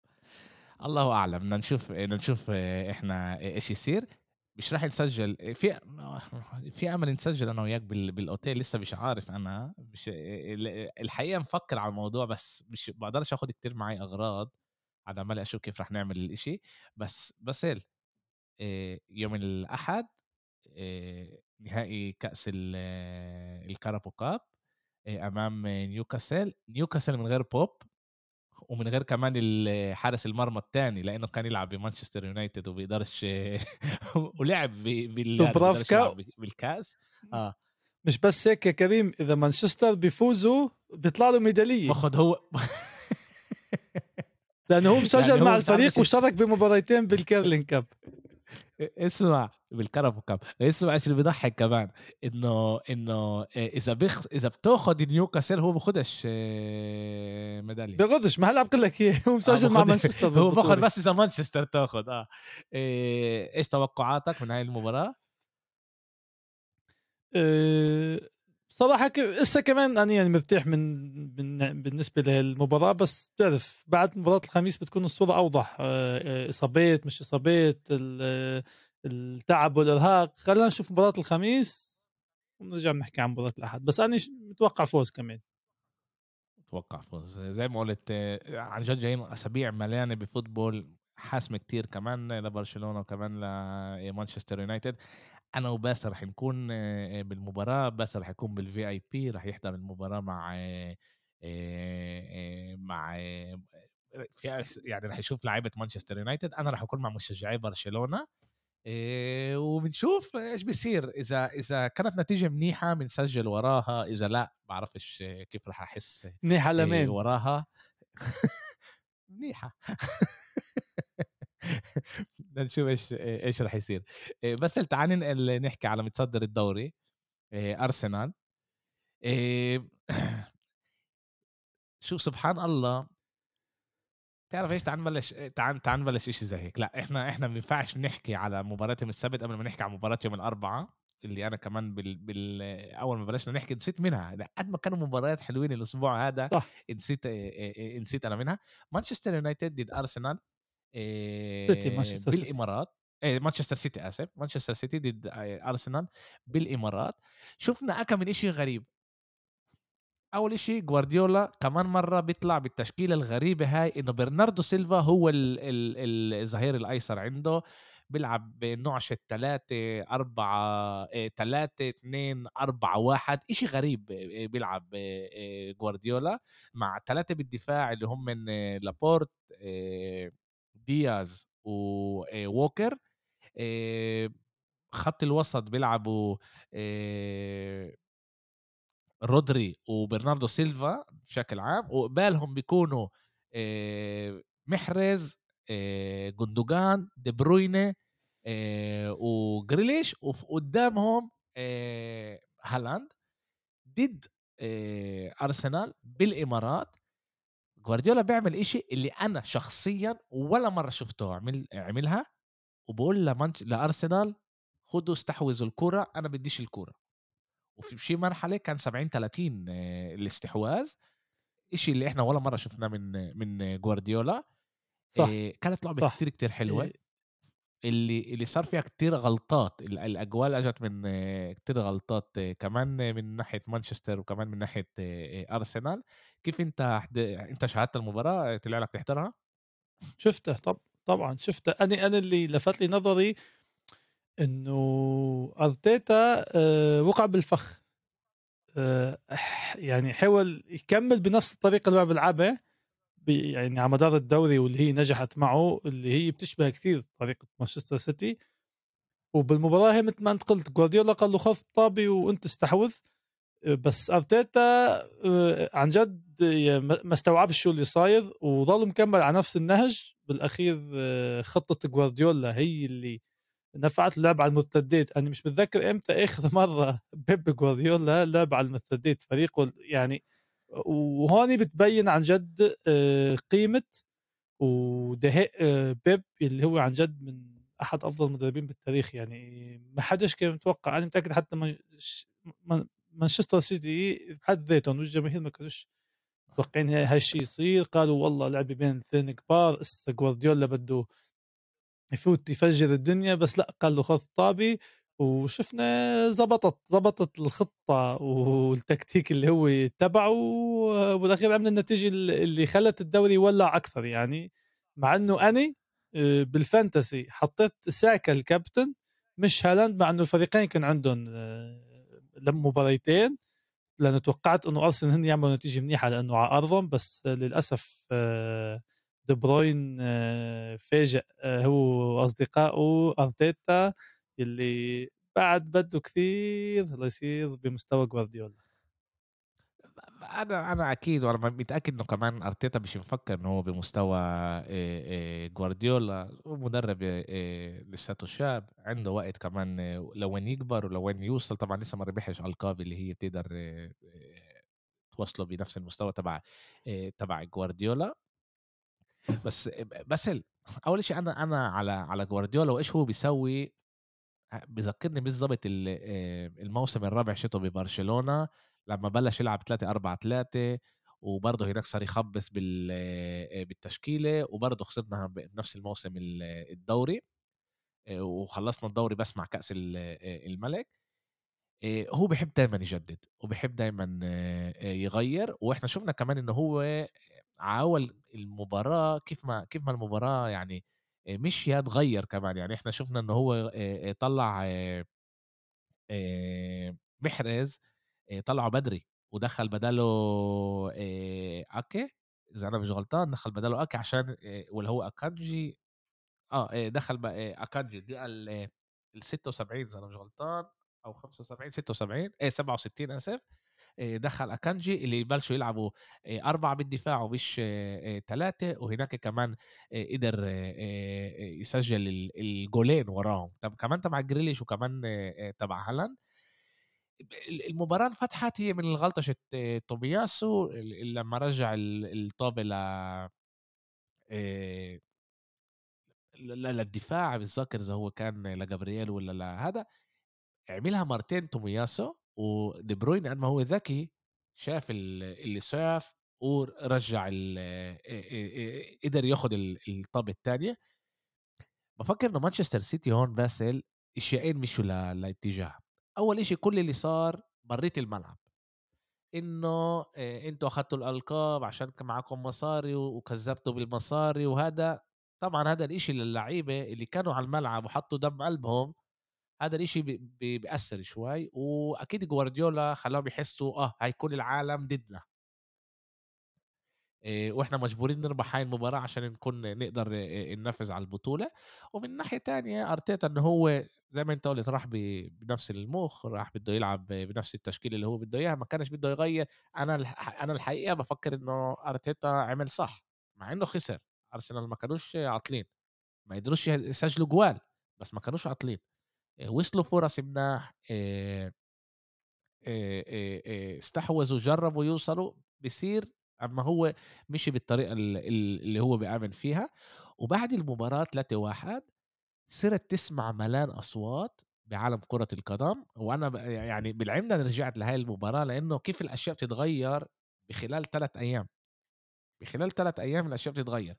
الله أعلم. بدنا نشوف بدنا نشوف آه، إحنا إيش يصير. مش راح نسجل في في أمل نسجل أنا وياك بال... بالأوتيل لسه مش عارف أنا. مش ال- الحقيقة مفكر على الموضوع بس مش بقدرش آخد كتير معي أغراض. على عمال أشوف كيف راح نعمل الإشي. بس باسل آه، يوم الأحد آه، نهائي كأس ال- Carabao Cup آه، أمام نيوكاسل. نيوكاسل من غير بوب. ومن غير كمان حارس المرمى التاني لإنه كان يلعب بمانشستر يونايتد وبيقدرش ولعب ب بال بيقدرش دوبرافكا يلعب ب بالكاس. آه، مش بس هيك يا كريم إذا مانشستر بيفوزوا بيطلع له ميدالية. باخد هو لأنه هو مسجل يعني مع الفريق واشترك بمباراتين بال Carling Cup. اسمع. بال Carling Cup اسمع إيش اللي بيضحك كمان إنه إنه إذا بيخ إذا بتاخذ نيوكاسل هو بياخدش آه، ميدالية. بياخدش ما هلا بقول لك إياه هو آه، مسجل مع مانشستر هو باخذ بالبطولة. بس إذا مانشستر تاخذ آه. إيه، إيش توقعاتك من هاي المباراة؟ بصراحة ك- لسه كمان أنا يعني مرتاح من, من بالنسبة للمباراة بس بتعرف بعد مباراة الخميس بتكون الصورة أوضح. إصابات مش إصابات التعب والإرهاق. خلينا نشوف مباراة الخميس ونرجع نحكي عن مباراة الأحد. بس أنا ش- متوقع فوز كمان؟ أتوقع فوز. زي ما قلت عن جد جايين أسابيع مليانة بفوتبول. حاسمه كتير كمان لبرشلونة وكمان لمانشستر يونايتد. أنا وباسل رح نكون آه، بالمباراة. باسل رح يكون بال VIP رح يحضر المباراة مع آه، آه، مع في يعني رح يشوف لعيبة مانشستر يونايتد. أنا رح أكون مع مشجعي برشلونة. إيه وبنشوف إيش بيصير. إذا إذا كانت نتيجة منيحة بنسجل وراها. إذا لا بعرفش كيف رح أحس منيح على إيه مين وراها. منيحة. بدنا نشوف إيش إيش رح يصير. إيه بس تعال ننقل نحكي على متصدر الدوري. إيه أرسنال. إيه شوف سبحان الله. تعرف إيش؟ تعال نبلش تعال تعال نبلش شيء زي هيك. لا إحنا إحنا ما ينفعش نحكي على مباراه يوم السبت قبل ما نحكي على مباراه يوم الاربعاء اللي أنا كمان بال, بال... أول ما بلشنا نحكي نسيت منها. قد ما كانوا مباريات حلوين الأسبوع هذا صح. نسيت إيه، إيه، نسيت أنا منها. مانشستر يونايتد ضد أرسنال إيه، سيتي، مانشستر. بالإمارات. إيه مانشستر سيتي آسف. مانشستر سيتي ضد آه، أرسنال بالإمارات. شفنا كم من شيء غريب. أول إشي جوارديولا كمان مرة بيطلع بالتشكيلة الغريبة هاي إنه برناردو سيلفا هو ال- ال- الظهير الأيسر عنده بيلعب بنفس 3 4 آآ 3 2 4 1 إشي غريب آآ بيلعب آآ جوارديولا مع 3 بالدفاع اللي هم من لابورت دياز ووكر خط الوسط بيلعبوا رودري وبرناردو سيلفا بشكل عام وقبالهم بيكونوا آآ محرز آآ جوندوجان دي بروينه آآ وجريليش وف قدامهم آآ هالاند ضد آآ أرسنال بالإمارات جوارديولا بيعمل إشي اللي أنا شخصيًا ولا مرّة شُفته عمل عملها وبيقول لمانش لأرسنال خدوا استحوذوا الكرة أنا بديش الكرة. وفي شي مرحلة كان 70 30 الاستحواذ إشي اللي إحنا ولا مرة شفناه من من جوارديولا صح، آآ كانت لعبة صح. كتير، كتير حلوة آآ اللي اللي صار فيها كتير غلطات ال الأجوال أجت من كتير غلطات كمان من ناحية مانشستر وكمان من ناحية آآ أرسنال كيف أنت حد أنت شاهدت المباراة طلع لك تحضرها؟ شُفته طب طبعًا شُفته. أنا أنا اللي لفت لي نظري إنه أرتيتا آآ وقع بالفخ. ح يعني حاول يكمّل بنفس الطريقة اللي هو بيلعبها يعني على مدار الدوري واللي هي نجحت معه، اللي هي بتشبه كثير طريقة مانشستر سيتي، وبالمباراة هي متل ما أنت قُلت جوارديولا قال له خُذ الطابة وأنت استحوذ، بس أرتيتا آآ عن جد ما استوعبش شو اللي صاير وضل مكمّل على نفس النهج، بالأخير آه، خطة جوارديولا هي اللي نفعت اللعب على المرتدات. أنا مش متذكر إمتى آخر مرة بيب جوارديولا لعب على المرتدات. فريقه يعني وهون بتبين عن جد آه، قيمة ودهاء آه، بيب اللي هو عن جد من أحد أفضل المدربين بالتاريخ. يعني ما حدش كان متوقع. أنا متأكد حتى مانشستر سيتي بحد ذاتهم والجماهير ما كانوش متوقعين هالشيء يصير. قالوا والله لعبه بين اثنين كبار اسا جوارديولا بده يفوت يفجر الدنيا بس لأ قال له خذ طابي وشفنا زبطت زبطت الخطة والتكتيك اللي هو اتبعه وبالأخير عمل النتيجة اللي خلت الدوري يولع أكثر يعني مع إنه أنا آه، بال fantasy حطيت ساكا الكابتن مش هالاند مع إنه الفريقين كان عندهم آه، مباريتين لأنه توقعت إنه أرسنال هن يعملوا نتيجة منيحة لأنه على أرضهم بس آه، دي بروين آه، فاجئ آه، هو وأصدقائه أرتيتا اللي بعد بده كثير ليصير بمستوى جوارديولا. أنا أنا أكيد وأنا متأكد إنه كمان أرتيتا مش مفكر إنه هو بمستوى آآ جوارديولا، هو مدرب لساته شاب، عنده وقت كمان آه، لوين يكبر ولوين يوصل، طبعًا لسه ما ربحش ألقاب اللي هي بتقدر توصله بنفس المستوى تبع تبع جوارديولا، بس ب باسل أول شي أنا أنا على على جوارديولا وإيش هو بيسوي أ بيذكّرني بالضبط ال آآ الموسم الرابع شِتو ببرشلونة لمّا بلّش يلعب 3-4-3 وبرضه هناك صار يخبّص بال آآ بالتشكيلة وبرضه خسرنا بنفس الموسم ال الدوري وخلّصنا الدوري بس مع آآ الملك. هو بيحب دايمًا يجدد وبيحب دايمًا يغيّر وإحنا شُفنا كمان إنه هو على أول المباراة كيف ما كيف ما المباراة يعني آآ مشيت غيّر كمان، يعني إحنا شُفنا إنه هو طلّع محرز طلعه بدري ودخّل بداله آآ أكي إذا أنا مش غلطان دخّل بداله أكي عشان واللي هو أكانجي آه آآ دخّل أكانجي الدقيقة ال ال76 إذا أنا مش غلطان أو 75 76 آآ 67 آسف. آآ دخّل أكانجي اللي بلشوا يلعبوا آآ 4 بالدفاع ومش آآ 3 وهناك كمان قدر يسجّل ال الجولين وراهم، طب كمان تبع جريليش وكمان تبع هالاند. ال المباراة انفتحت هي من غلطشة تومياسو لمّا رجّع ال الطابة ل للدفاع باتذكّر إذا هو كان لجابرييل والّا لهذا، عملها مرتين تومياسو ودي بروين قد ما هو ذكي شاف ال اللي شاف ورجّع قدر ياخد ال الطابة التانية. بافكّر إنه مانشستر سيتي هون باسل أشيائين مشوا لاتجاه، أول إشي كل اللي صار برّية الملعب. إنه آآ أنتم أخدتوا الألقاب عشان كان معاكم مصاري وكذّبتوا بالمصاري وهذا طبعًا هذا الإشي للعيبة اللي كانوا على الملعب وحطّوا دم قلبهم، هذا ب بيأثّر شوي، وأكيد جوارديولا خلّاهم يحسّوا آه، هاي كل العالم ضدنا. آآ وإحنا مجبورين نربح هاي المباراة عشان نكون نقدر آآ ننافس على البطولة، ومن ناحية تانية أرتيتا إنه هو زي ما أنت قُلت راح بنفس المُخ، راح بده يلعب بنفس التشكيلة اللي هو بده إياها، ما كانش بده يغيّر، أنا الح أنا الحقيقة بافكّر إنه أرتيتا عمل صح، مع إنه خسر، أرسنال ما كانوش عاطلين، ما قدروش يسجلوا جوال، بس ما كانوش عاطلين، وصلوا فرص مناح آآ آآ استحوذوا جرّبوا يوصلوا، بيصير أمّا هو مشي ال اللي هو بيآمن فيها، وبعد المباراة 3-1 صرت تسمع ملان أصوات بعالم كرة القدم، وأنا ب يعني بالعمد أنا رجعت لهاي المباراة لإنه كيف الأشياء بتتغيّر بخلال 3 أيام، بخلال 3 أيام الأشياء بتتغيّر.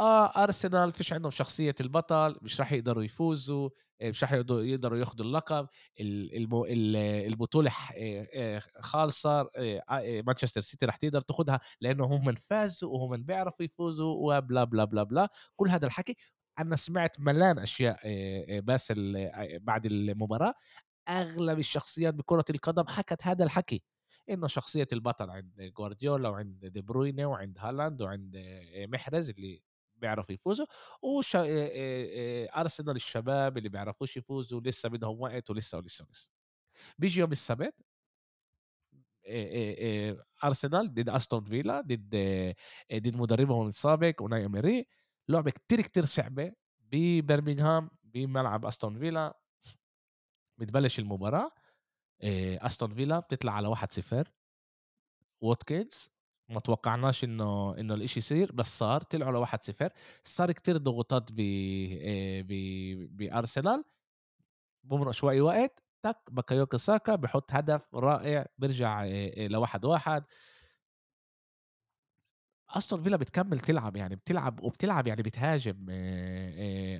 آه، أرسنال فيش عندهم شخصية البطل، مش راح يقدروا يفوزوا، آآ مش راح يقدروا ياخدوا اللقب، ال الب ال البطولة ح آآ خالصة آآ آآ مانشستر سيتي راح تقدر تاخدها لإنه هم فازوا وهم بيعرفوا يفوزوا وبلا، بلا، بلا، بلا، كل هذا الحكي أنا سمعت ملان باسل آآ بعد المباراة. أغلب الشخصيات بكرة القدم حكت هذا الحكي، إنه شخصية البطل عند جوارديولا وعند دي بروينة وعند هالاند وعند محرز اللي بيعرفوا يفوزوا، وش أرسنال الشباب اللي بيعرفوش يفوزوا لسه بدهم وقت ولسه، ولسه، ولسه. بييجي يوم السبت أرسنال ضد أستون فيلا ضد ضد مدربهم السابق أوناي إيمري، لعبة كتير، كتير صعبة ببرمنغهام بملعب أستون فيلا، بتبلش المباراة آآ أستون فيلا بتطلع على 1-0 واتكنز ما توقعناش إنه إنه الإشي يصير بس صار طلعوا ل 1-0 صار كتير ضغوطات ب آآ ب بأرسنال بمرق شوي وقت تك باكايوكا ساكا بحط هدف رائع بيرجع آآ ل1-1 أستون فيلا بتكمّل تلعب، يعني بتلعب وبتلعب يعني بتهاجم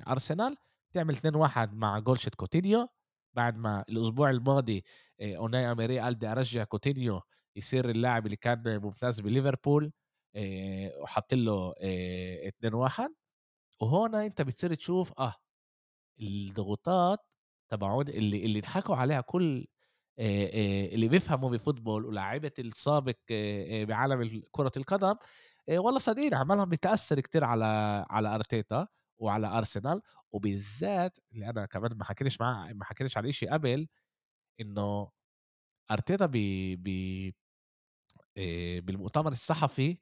أرسنال، بتعمل 2-1 مع جول شيت كوتينيو، بعد ما الأسبوع الماضي آآ أوناي إماري قال بدي أرجّع كوتينيو يصير اللاعب اللي كان ممتاز بليفربول آآ وحط له آآ 2-1 وهون أنت بتصير تشوف آه، الضغوطات تبعون اللي اللي ضحكوا عليها كل آآ آآ اللي بيفهموا بفوتبول ولاعيبة السابق بعالم ال كرة القدم، والله صدقيني عملهم بتأثّر كتير على على أرتيتا وعلى أرسنال، وبالذات اللي أنا كمان ما حكيتش معاه ما حكيتش على إشي قبل، إنه أرتيتا ب ب آآ بالمؤتمر الصحفي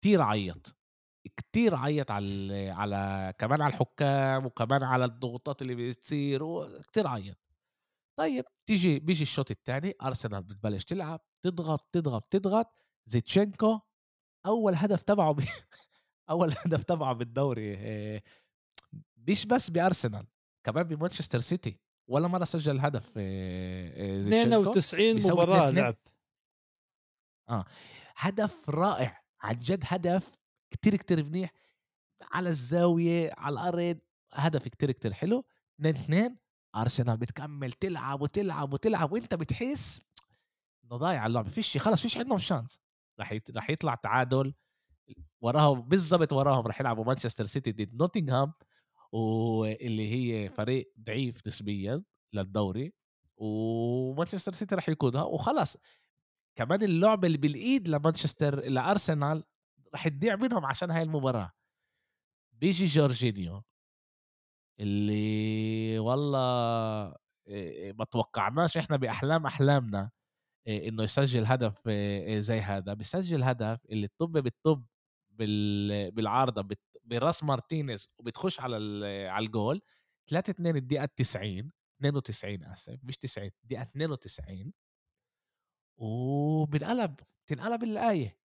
كتير عيّط، كتير عيّط على على كمان على الحكام وكمان على الضغوطات اللي بتصير وكتير عيّط. طيب تيجي بيجي الشوط التاني أرسنال بتبلش تلعب، تضغط، تضغط، تضغط، زيتشينكو أول هدف تبعه ب أول هدف تبعه بالدوري آآ مش بس بأرسنال، كمان بمانشستر سيتي ولا مرة سجّل هدف آآ زيتشينكو 92 بيساوي مباراة 2-2 لعب، آه، هدف رائع، عن جد هدف كتير، كتير منيح على الزاوية، على الأرض، هدف كتير، كتير حلو، 2-2 أرسنال بتكمّل تلعب، وتلعب، وتلعب وأنت بتحس إنه ضايعة اللعبة، فيش خلص فيش عندهم راح يت راح يطلع تعادل، وراهم بالضبط وراهم راح يلعبوا مانشستر سيتي ضد نوتنغهام، واللي هي فريق ضعيف نسبيًا للدوري، ومانشستر سيتي راح يقودها وخلص، كمان اللعبة اللي بالإيد لمانشستر لأرسنال راح تضيع منهم عشان هاي المباراة، بييجي جورجينيو اللي والله ما توقعناش إحنا بأحلام أحلامنا آآ إنه يسجّل هدف زي هذا، بيسجّل هدف اللي الطابة بالطابة بال بالعارضة بت براس مارتينيز وبتخش على على الجول. 3-2 الدقيقة ال90 92 آسف مش 90 الدقيقة 92 وبانقلب بتنقلب الآية.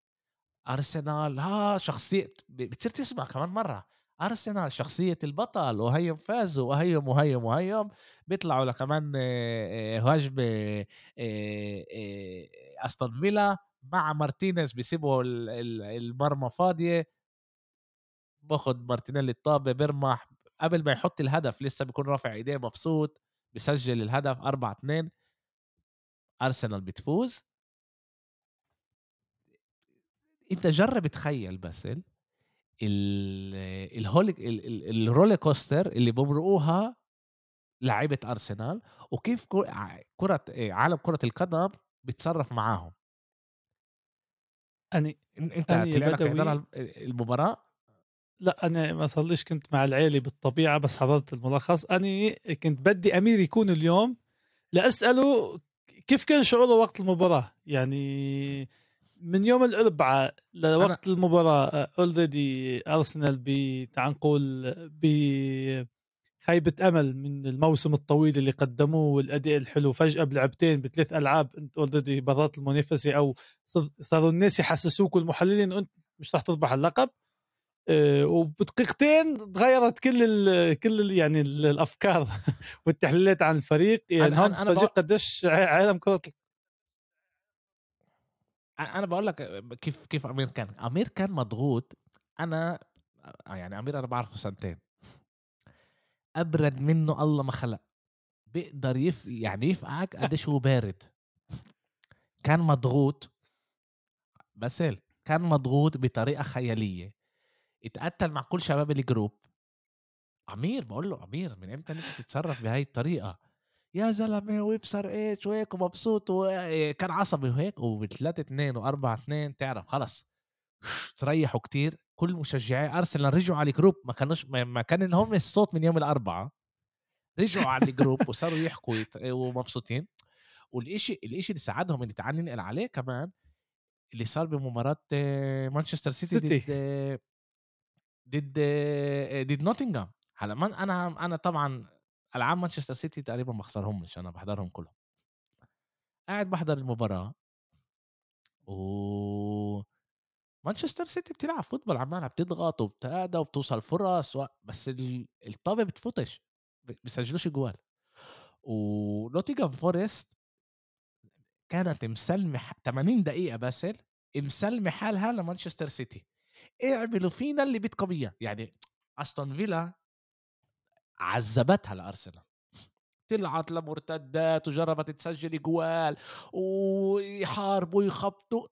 أرسنال ها شخصية ب بتصير تسمع كمان مرّة، أرسنال شخصية البطل وهيّ فازوا وهيّم، وهيّم، وهيّم، بيطلعوا لكمان هجمة آآ آآ أستون فيلا مع مارتينيز بيسيبوا ال ال المرمى فاضية، باخد مارتينيلي الطابة بيرمح. قبل ما يحط الهدف لسه بيكون رافع إيديه مبسوط، بيسجل الهدف 4-2 أرسنال بتفوز. أنت جرّب تخيّل باسل ال الهول ال ال الroller coaster اللي بمرقوها لعيبة أرسنال، وكيف ك ع كرة آآ عالم كرة القدم بيتصرّف معاهم. أني يا طلع لك تحضرها بدوي ال المباراة؟ لأ أنا ما صارليش كنت مع العيلة بالطبيعة بس حضرت الملخص، أني كنت بدي أمير يكون اليوم لأسأله كيف كان شعوره وقت المباراة؟ يعني من يوم الأربعاء أنا لوقت المباراة already أرسنال ب تعال نقول ب خيبة أمل من الموسم الطويل اللي قدموه والأداء الحلو فجأة بلعبتين بثلاث ألعاب أنت already برات المنافسة أو صاروا الناس يحسسوك والمحللين أنت مش رح تربح اللقب آه، وبدقيقتين تغيرت كل ال كل ال يعني ال الأفكار والتحليلات عن الفريق. يعني هون باق قديش عالم كرة أ أنا باقول لك كيف كيف أمير كان، أمير كان مضغوط، أنا أ يعني أمير أنا باعرفه سنتين، أبرد منّه الله ما خلق، بيقدر يف يعني يفقعك قديش هو بارد، كان مضغوط. باسل كان مضغوط بطريقة خيالية، اتقتل مع كل شباب الجروب، أمير باقول له: "أمير من إمتى أنت بتتصرف بهاي الطريقة؟" يا زلمة وابصر إيش؟ وهيك ومبسوط وكان عصبي وهيك وب3-2 و4-2 تعرف خلص. تريحوا كتير كل مشجعي أرسنال رجعوا على ال group ما كانوش ما كان لهمش الصوت من يوم الأربعاء. رجعوا على ال group وصاروا يحكوا ومبسوطين. والإشي الإشي اللي ساعدهم اللي تعال ننقل عليه كمان اللي صار بمباراة آه، مانشستر سيتي سيتي. ضد آه، ضد ضد نوتنغهام هلا أنا أنا طبعا ألعاب مانشستر سيتي تقريبا ما بخسرهمش أنا بحضرهم كلهم. قاعد بحضر المباراة. و مانشستر سيتي بتلعب football عمالها بتضغط وبتأدى وبتوصل فرص و... بس ال- الطابة بتفوتش بيسجلوش جوال ونوتيغهام فورست كانت مسلمة 80 دقيقة باسل مسلمة حالها لمانشستر سيتي. اعملوا فينا اللي بدكم اياه يعني أستون فيلا عذبتها لأرسنال. طلعت لمرتدات وجربت تسجل جوال ويحاربوا ويخبطوا.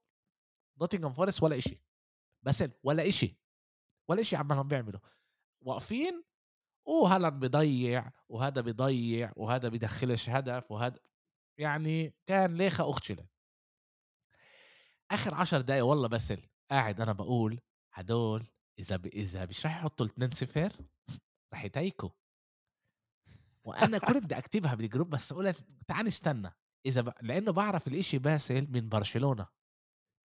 نوتنغهام فورست ولا إشي. بس ولا إشي. ولا إشي عمالهم بيعملوا. واقفين. وهالاند بيضيع وهذا بيضيع وهذا بيدخلش هدف وهذا يعني كان ليخة أختشلة آخر عشر دقايق والله بس قاعد أنا بقول هدول إذا ب... إذا مش راح يحطوا الاتنين صفر راح يتيكوا وأنا كنت بدي أكتبها بالجروب بس قلت تعال نستنى. إذا ب... لأنه بعرف الإشي باسل من برشلونة.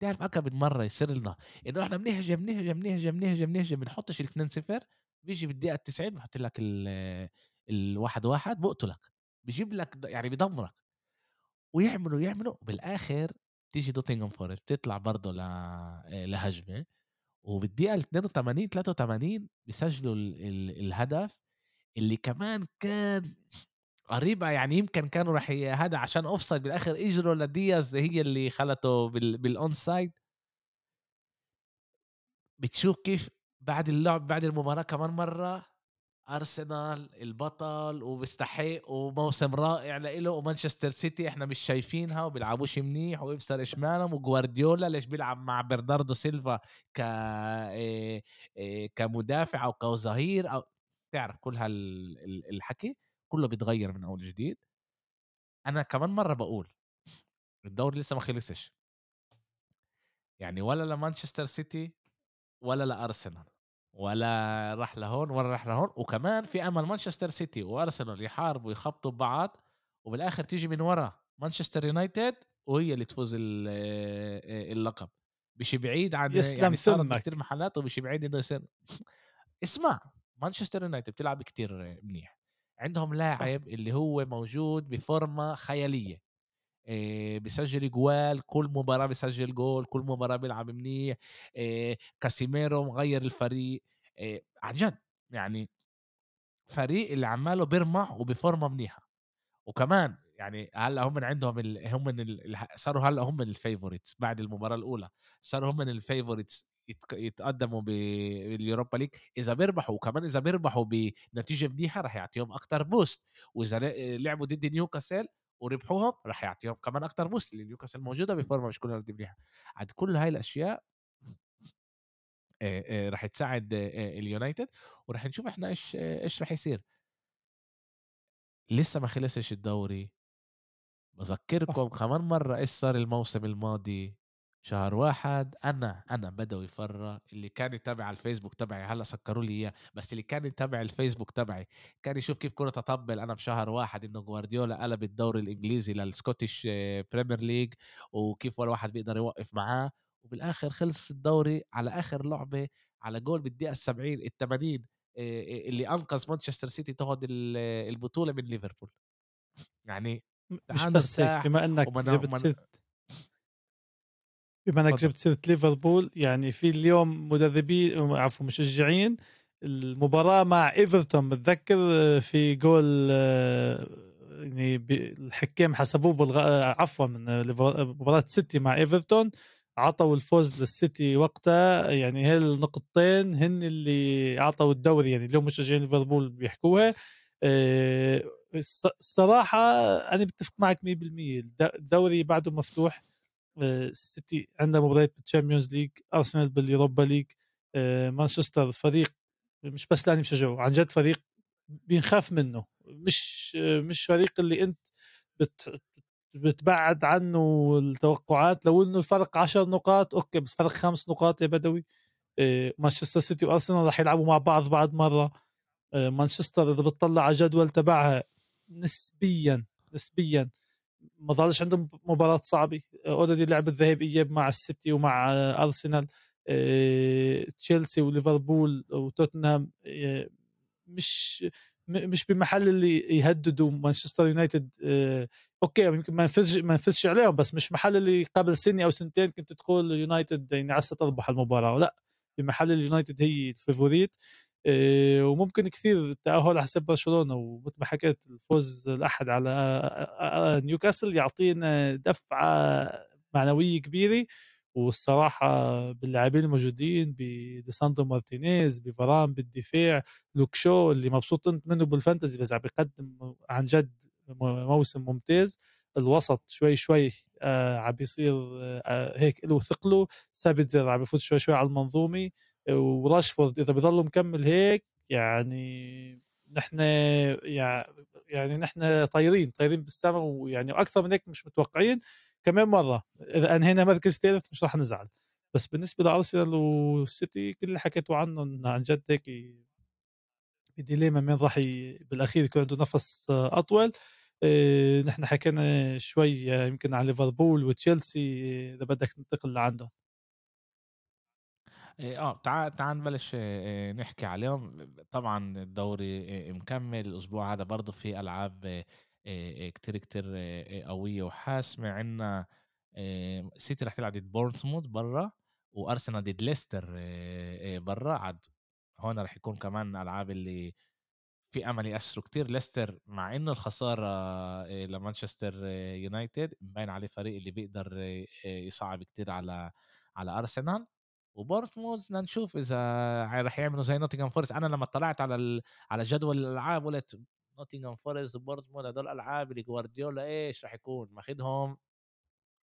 تعرف أكم من مرة يصير لنا إنه إحنا بنهجم نهجم نهجم نهجم نهجم بنحطش الاتنين صفر بيجي بالدقيقة 90 بحط لك ال الواحد واحد بقتلك. بيجيب لك يعني بيدمرك ويعملوا يعملوا بالآخر تيجي نوتنغهام فورست بتطلع برضه. لهجمة. وبالدقيقة 82 83 بيسجلوا ال... ال... الهدف اللي كمان كان قريبة يعني يمكن كانوا راح ي- هذا عشان offside بالآخر إجره لدياز هي اللي خلته بال... بال onside بتشوف كيف بعد اللعب بعد المباراة كمان مرة أرسنال البطل وبيستحق وموسم رائع لإله ومانشستر سيتي. إحنا مش شايفينها وبيلعبوش منيح ويبصر اشمعنهم وجوارديولا ليش بيلعب مع برناردو سيلفا ك إيه إيه كمدافع أو كظهير أو تعرف كل هالحكي كله بيتغير من أول جديد. أنا كمان مرة بقول الدوري لسه ما خلصش. يعني ولا لمانشستر سيتي ولا لارسنال ولا راح لهون ولا راح لهون وكمان في أمل مانشستر سيتي وأرسنال يحاربوا يخبطوا ببعض وبالآخر تيجي من ورا مانشستر يونايتد وهي اللي تفوز ال- اللقب. مش بعيد عن يعني صارت فمك محلات ومش بعيد إنه يصير. اسمع مانشستر يونايتد بتلعب كتير منيح. عندهم لاعب اللي هو موجود بفورمة خيالية. آآ بيسجّل جوال، كل مباراة بيسجّل جول، كل مباراة بيلعب منيح، آآ كاسيميرو مغيّر الفريق، آآ عن جد يعني فريق اللي عمّاله بيرمح وبفورمة منيحة، وكمان يعني هلّأ هم من عندهم ال هم من ال صاروا هلّأ هم من ال favorites بعد المباراة الأولى، صاروا هم من ال favorites يتق يتقدّموا ب بال Europa League. إذا بيربحوا وكمان إذا بيربحوا بنتيجة منيحة رح يعطيهم boost. وإذا ل لعبوا ضد نيوكاسل وربحوهم رح يعطيهم كمان أكتر boost لأن نيوكاسل موجودة بفورمة مش كلّها قد منيحة، عاد كل هاي آآ راح تساعد اليونايتد وراح نشوف إحنا إيش إيش راح يصير. لسه ما خلصش الدوري، صح باذكّركم كمان مرّة إيش صار الموسم الماضي، شهر 1 أنا أنا بدوي فرّة اللي كان يتابع على الفيسبوك تبعي هلأ سكّروا لي إياه، بس اللي كان يتابع الفيسبوك تبعي كان يشوف كيف كنت أطبّل أنا بشهر 1 إنه جوارديولا قلب الدوري الإنجليزي للScottish Premier League وكيف ولا واحد بيقدر يوقّف معاه، وبالآخر خلص الدوري على آخر لعبة على جول بالدقيقة ال70 ال80 آآ اللي أنقذ مانشستر سيتي تاخُد ال البطولة من ليفربول. يعني مش بس هيك، بما ن جِبت سيرة بما اتفضل. جِبت سيرة ليفربول، يعني في اليوم مدربين عفوا مشجعين المباراة مع إيفرتون باتذكّر في جول آه، يعني الحكام حسبوه بالغ عفوا من ليفر مباراة سيتي مع إيفرتون عطوا الفوز للسيتي وقتها يعني هي النقطتين هن اللي أعطوا الدوري يعني اليوم مشجعين ليفربول بيحكوها آآ الص الصراحة أنا باتفق معك 100% الد الدوري بعده مفتوح آه، السيتي عنده مباريات بال Champions League أرسنال بال Europa League آه، مانشستر فريق مش بس لأني بشجعه عن جد فريق بينخاف منه. مش آه، مش فريق اللي أنت بت بتبعد عنه التوقعات لو إنه الفرق 10 نقاط okay بس فرق خمس نقاط يا بدوي. مانشستر سيتي وأرسنال راح يلعبوا مع بعض بعد مرة. مانشستر إذا بتطلع على جدول تبعها نسبيا نسبيا ما ظلش عندهم مباراة صعبة. already لعب الذهاب اياب مع السيتي ومع أرسنال. تشيلسي وليفربول وتوتنهام. مش مش بمحل اللي يهددوا مانشستر يونايتد. okay يمكن ما نفزش ما نفزش عليهم بس مش محل اللي قبل سنة أو سنتين كنت تقول يونايتد يعني عسى تربح المباراة. لا بمحل اليونايتد هي ال favorite. آه، وممكن كثير التأهل على حساب برشلونة ومثل ما حكيت الفوز الأحد على آه، آه، نيوكاسل يعطينا دفعة معنوية كبيرة والصراحة باللاعبين الموجودين بليساندرو مارتينيز بفاران بالدفاع لوك شو اللي مبسوط انت منه بالفانتزي بس عم بيقدم عن جد موسم ممتاز. الوسط شوي شوي آه عم بيصير آه هيك له ثقله. سابتزر عم بفوت شوي شوي على المنظومة. وراشفورد إذا بضل مكمل هيك يعني نحن يعني نحن طايرين طايرين بالسماء ويعني وأكثر من هيك مش متوقعين. كمان مرة إذا أنهينا مركز ثالث مش رح نزعل. بس بالنسبة لأرسنال والسيتي كل اللي حكيته عنهم عن جد هيك بديليما مين راح. بالأخير يكون عنده نفس أطول. إيه نحن حكينا شوي يمكن عن ليفربول وتشيلسي إذا بدك ننتقل لعندهم. آه تعال تعال نبلش نحكي عليهم. طبعا الدوري مكمل. الأسبوع هذا برضه في ألعاب كتير كتير قوية. وحاسمه عندنا سيتي رح تلعب ضد بورنموث برا وأرسنال ضد ليستر برا. عاد هون رح يكون كمان ألعاب اللي في أمل يأثروا كتير. ليستر مع إنه الخسارة لمانشستر يونايتد مبين عليه فريق اللي بيقدر يصعب كتير على على أرسنال. وبورنموث بدنا نشوف إذا رح يعملوا زي نوتنغهام فورست. أنا لما طلعت على ال... على جدول الألعاب قلت نوتنغهام فورست وبورنموث هدول الألعاب اللي جوارديولا إيش رح يكون؟ ماخذهم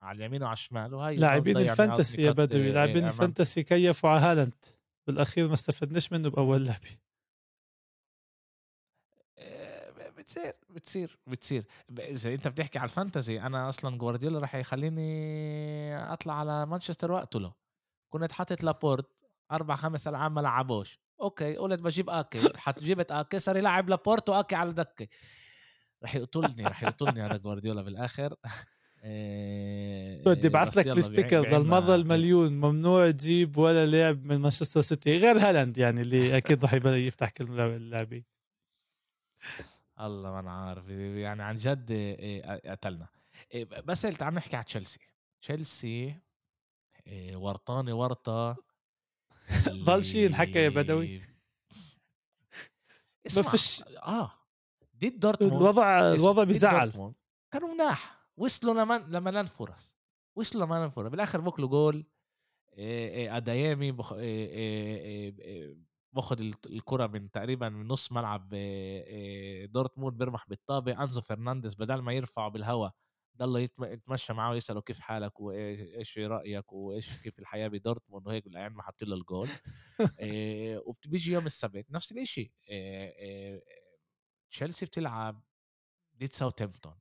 على اليمين وعلى الشمال. وهي لاعبين ال fantasy يا بدوي لاعبين ال fantasy كيفوا على هالاند. بالأخير ما استفدناش منه بأول لعبة. بتصير بتصير بتصير. إذا أنت بتحكي على ال fantasy أنا أصلا جوارديولا راح يخليني أطلع على مانشستر واقتله كنت حاطط لابورت أربع خمس ألعاب ما لعبوش. okay قلت بجيب آكي حط جبت آكي صار يلعب لابورت وآكي على دكة. رح يقتلني رح يقتلني هذا جوارديولا بالآخر. بدي ابعث لك ال sticker للمره المليون ممنوع تجيب ولا لاعب من مانشستر سيتي غير هالاند يعني اللي أكيد رح يفتح كل اللاعبين. الله ما أنا عارف يعني عن جد قتلنا. بس تعال نحكي على تشيلسي. تشيلسي ورطاني ورطة ضل شيء ينحكى يا بدوي اسمع ما فيش آه ضد دورتموند الوضع الوضع بيزعل. كانوا مناح وصلوا لمن لملان فرص وصلوا لملان فرص بالآخر بوكلوا جول أديمي بخ... باخذ الكرة من تقريبا من نص ملعب دورتموند بيرمح بالطابة. أنزو فرنانديز بدل ما يرفعه بالهواء ضل يتم يتمشى معاه ويسأله كيف حالك وإيه إيش رأيك وإيش كيف الحياة بدورتموند وهيك لأيام ما حط له الجول. آآ وبييجي يوم السبت نفس آآ تشيلسي بتلعب ضد ساوثهامبتون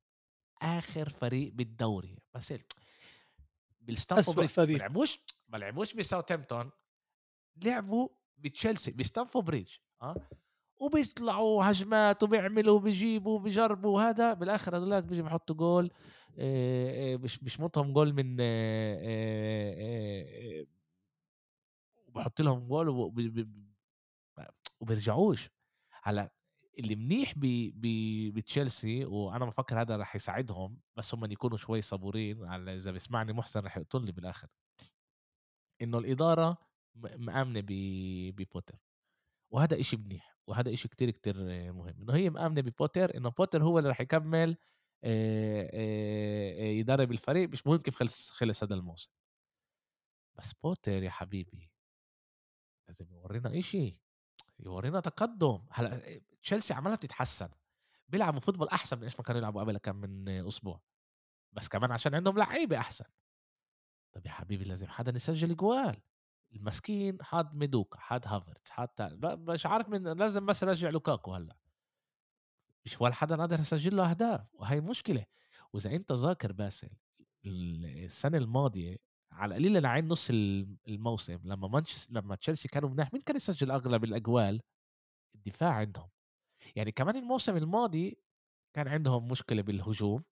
آخر فريق بالدوري. بس بالستانفورد ما لعبوش ما لعبوش بساوثهامبتون لعبوا بتشيلسي بستانفورد بريدج آه. وبيطلعوا هجمات وبيعملوا وبيجيبوا وبيجربوا وهذا. بالآخر هذولاك بيجي بحطوا جول آه، آه، مش بيشمطهم جول من آه، آه، وبحط لهم جول وبيرجعوش. هلأ اللي منيح بتشيلسي وأنا بفكر هذا رح يساعدهم بس هم يكونوا شوي صبورين على إذا بيسمعني محسن رح يقتلني بالآخر. إنه الإدارة م- مآمنة ب- ببوتر. وهذا إشي منيح. وهذا إشي كتير كتير مهم. إنه هي مآمنة ببوتر إنه بوتر هو اللي رح يكمل يدرب الفريق مش مهم كيف خلص خلص هذا الموسم. بس بوتر يا حبيبي. لازم يورينا إشي. يورينا تقدم. هلا تشيلسي عمالها تتحسن. بيلعبوا football أحسن من إيش ما كانوا يلعبوا قبل كم من أسبوع. بس كمان عشان عندهم لعيبة أحسن. طب يا حبيبي لازم حدا يسجل جوال. المسكين حط ميدوكا حط هافرتز ب- مش عارف من لازم بس رجع لوكاكو هلأ. مش ولا حدا قادر يسجل له أهداف وهي مشكلة. وإذا أنت ذاكر باسل ال- السنة الماضية على القليل لعين نص الم- الموسم لما مانشستر لما تشيلسي كانوا مناح مين كان يسجل أغلب الأجوال؟ الدفاع عندهم. يعني كمان الموسم الماضي كان عندهم مشكلة بالهجوم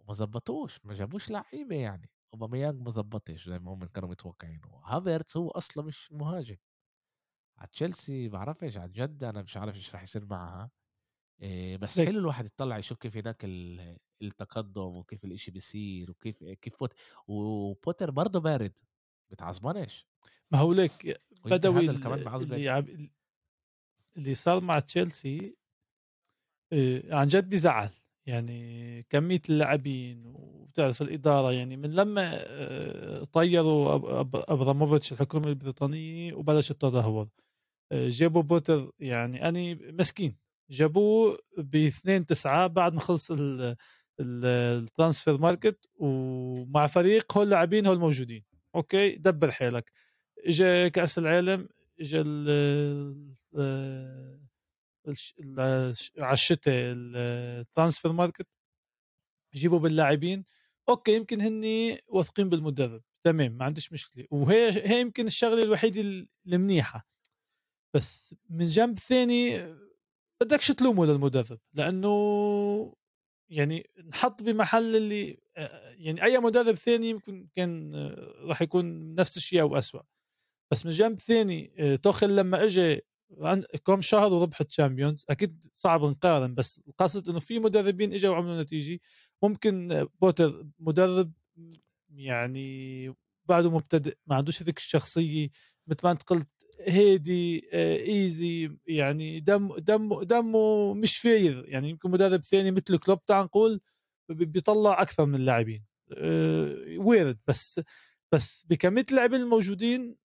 وما زبطوش ما جابوش لعيبة يعني. اوباميانج ما زبطش زي ما هم كانوا متوقعين هافرتس هو أصلا مش مهاجم. على تشيلسي بعرفش عن جد أنا مش عارف إيش راح يصير معها إيه بس حلو الواحد يطلع يشوف كيف هناك ال- التقدم وكيف الإشي بيصير وكيف كيف بوت وبوتر برضه بارد. بتعصبنش ما هو ليك ويمكن بدوي اللي اللي صار مع تشيلسي آه، عن جد بزعل يعني كمية اللاعبين وبتعرف الإدارة يعني من لما آه، طيروا أبراموفيتش الحكومة البريطانية وبلش التدهور. آه، جابوا بوتر يعني أني مسكين. جابوه ب 2 9 بعد ما خلص ال- ال- ال transfer market ومع فريق هول لاعبين هول موجودين. أوكي؟ دبر حيلك. اجى كأس العالم اجى ال- آه، الش- ال- على الشتاء ال transfer market يجيبوا باللاعبين أوكي يمكن هني واثقين بالمدرب تمام ما عنديش مشكلة. وهي هي يمكن الشغلة الوحيدة المنيحة. بس من جنب ثاني بدكش تلومه للمدرب لأنه يعني نحط بمحل اللي يعني أي مدرب ثاني يمكن كان راح يكون نفس الشيء أو أسوأ. بس من جنب ثاني توخيل لما اجى كم شهر وربح ال Champions. أكيد صعب نقارن بس القصد إنه في مدربين إجوا وعملوا نتيجة. ممكن بوتر مدرب يعني بعده مبتدئ ما عندوش هذيك الشخصية. مثل ما أنت قلت هيدي آه، easy يعني دم دم دمه مش فاير. يعني يمكن مدرب ثاني مثل كلوب تعال نقول بي- بيطلع أكثر من اللاعبين. آه، وارد بس بس بكمية اللاعبين الموجودين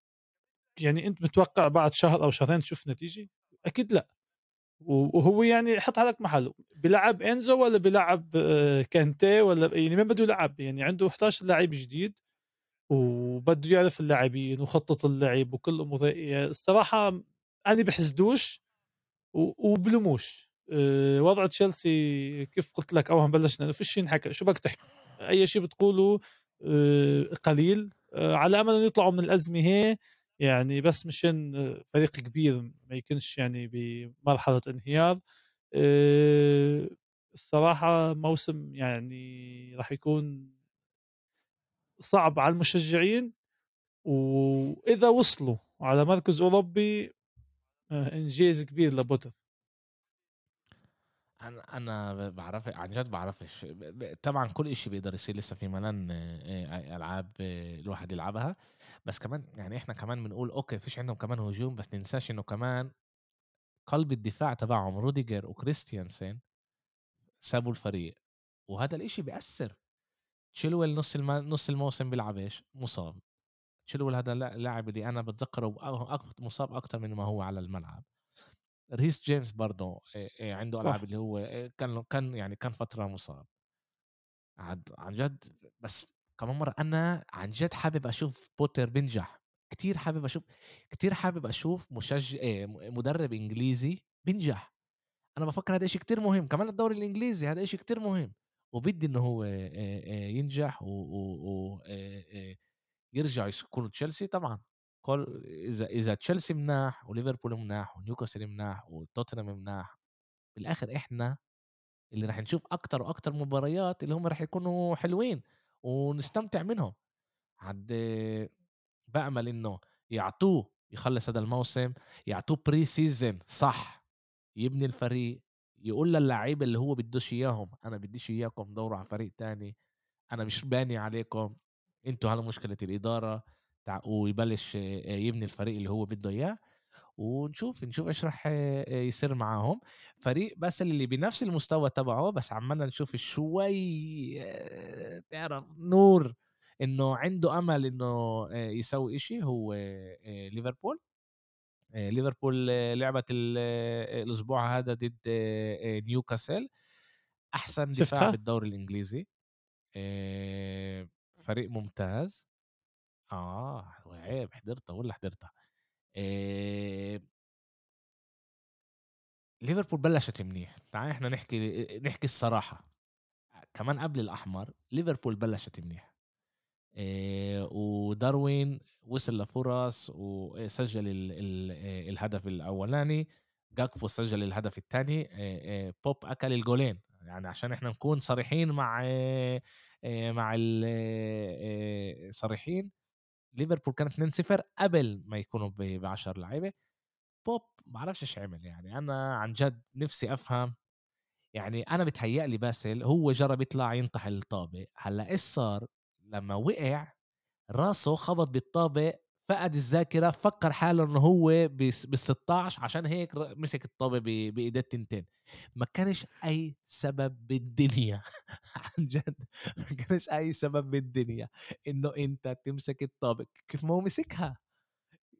يعني أنت متوقع بعد شهر أو شهرين تشوف نتيجة؟ أكيد لا. وهو يعني حط حالك محله. بيلعب إنزو ولا بيلعب آه، كانتي ولا يعني مين بده يلعب يعني عنده 11 لاعب جديد وبده يعرف اللاعبين وخطة اللعب وكل امور هي. الصراحة أنا بحسدوش و- وبلوموش. أه، وضع تشيلسي كيف قلت لك اول ما بلشنا ما فيش ينحكى شو بدك تحكي؟ أي شيء بتقوله أه، قليل. على أمل إنه يطلعوا من الأزمة هي يعني بس مشان أه، فريق كبير ما يكونش يعني بمرحلة انهيار أه، الصراحة موسم يعني راح يكون صعب على المشجعين وإذا وصلوا على مركز أوروبي آه، إنجاز كبير لبوتر أنا أنا بعرف عن جد بعرفش. طبعا كل إشي بيقدر يصير لسه في ملان آه، آه، ألعاب آه، الواحد يلعبها. بس كمان يعني إحنا كمان بنقول أوكي فيش عندهم كمان هجوم بس ننساش إنه كمان قلب الدفاع تبعهم روديجر وكريستيانسن سابوا الفريق. وهذا الإشي بيأثر. تشيلويل نص الم... نص الموسم بيلعبش مصاب. تشيلويل هذا اللا- اللاعب اللي أنا بتذكره مصاب أكثر من ما هو على الملعب. ريس جيمس برضه عنده ألعاب اللي هو كان كان يعني كان فترة مصاب. عن جد بس كمان مرّة أنا عن جد حابب أشوف بوتر بينجح، كتير حابب أشوف كتير حابب أشوف مشج آآ م مدرب إنجليزي بينجح، أنا بافكّر هذا إشي كتير مهم، كمان الدوري الإنجليزي هذا إشي كتير مهم، وبدّي إنه هو ينجح و و و آآ آآ يرجعوا يكونوا تشيلسي طبعًا. كل إذا إذا تشيلسي مناح وليفربول مناح ونيوكاسل مناح وتوتنهام مناح، بالآخر إحنا اللي راح نشوف أكتر وأكتر مباريات اللي هم راح يكونوا حلوين ونستمتع منهم. عاد بأمل إنه يعطوه يخلّص هذا الموسم، يعطوه pre-season صح، يبني الفريق، يقول للعيبة اللي هو بدوش إياهم، أنا بديش إياكم دوروا على فريق تاني، أنا مش باني عليكم، أنتم على مشكلة الإدارة، ويبلش يبني الفريق اللي هو بده إياه. ونشوف نشوف إيش راح يصير معاهم فريق بس اللي بنفس المستوى تبعه بس عمالنا نشوف شوي تعرف نور إنه عنده أمل إنه آه، يسوي إشي هو ليفربول ليفربول لعبت الأسبوع هذا ضد نيوكاسل أحسن دفاع؟ بالدوري الإنجليزي فريق ممتاز آه عيب حضرتها والله حضرتها. ليفربول بلشت منيح. تعال إحنا نحكي نحكي الصراحة. كمان قبل الأحمر ليفربول بلشت منيح. إيه وداروين وصل لفرص وسجل ال ال الهدف الأولاني. جاكبو سجل الهدف الثاني. إيه بوب أكل الجولين. يعني عشان إحنا نكون صريحين مع إيه مع صريحين. ليفربول كانت 2-0 قبل ما يكونوا ب 10 لعيبة. بوب ما أعرفش إيش عمل يعني. أنا عن جد نفسي أفهم. يعني أنا بتهيأ لي باسل هو جرب يطلع ينطح الطابة. هلأ إيش صار؟ لما وقع راسه خبط بالطابة فقد الذاكرة فكر حاله إنه هو بال 16 عشان هيك مسك الطابة بإيديه التنتين. ما كانش أي سبب بالدنيا. عن جد. ما كانش أي سبب بالدنيا إنه أنت تمسك الطابة. كيف ما هو مسكها.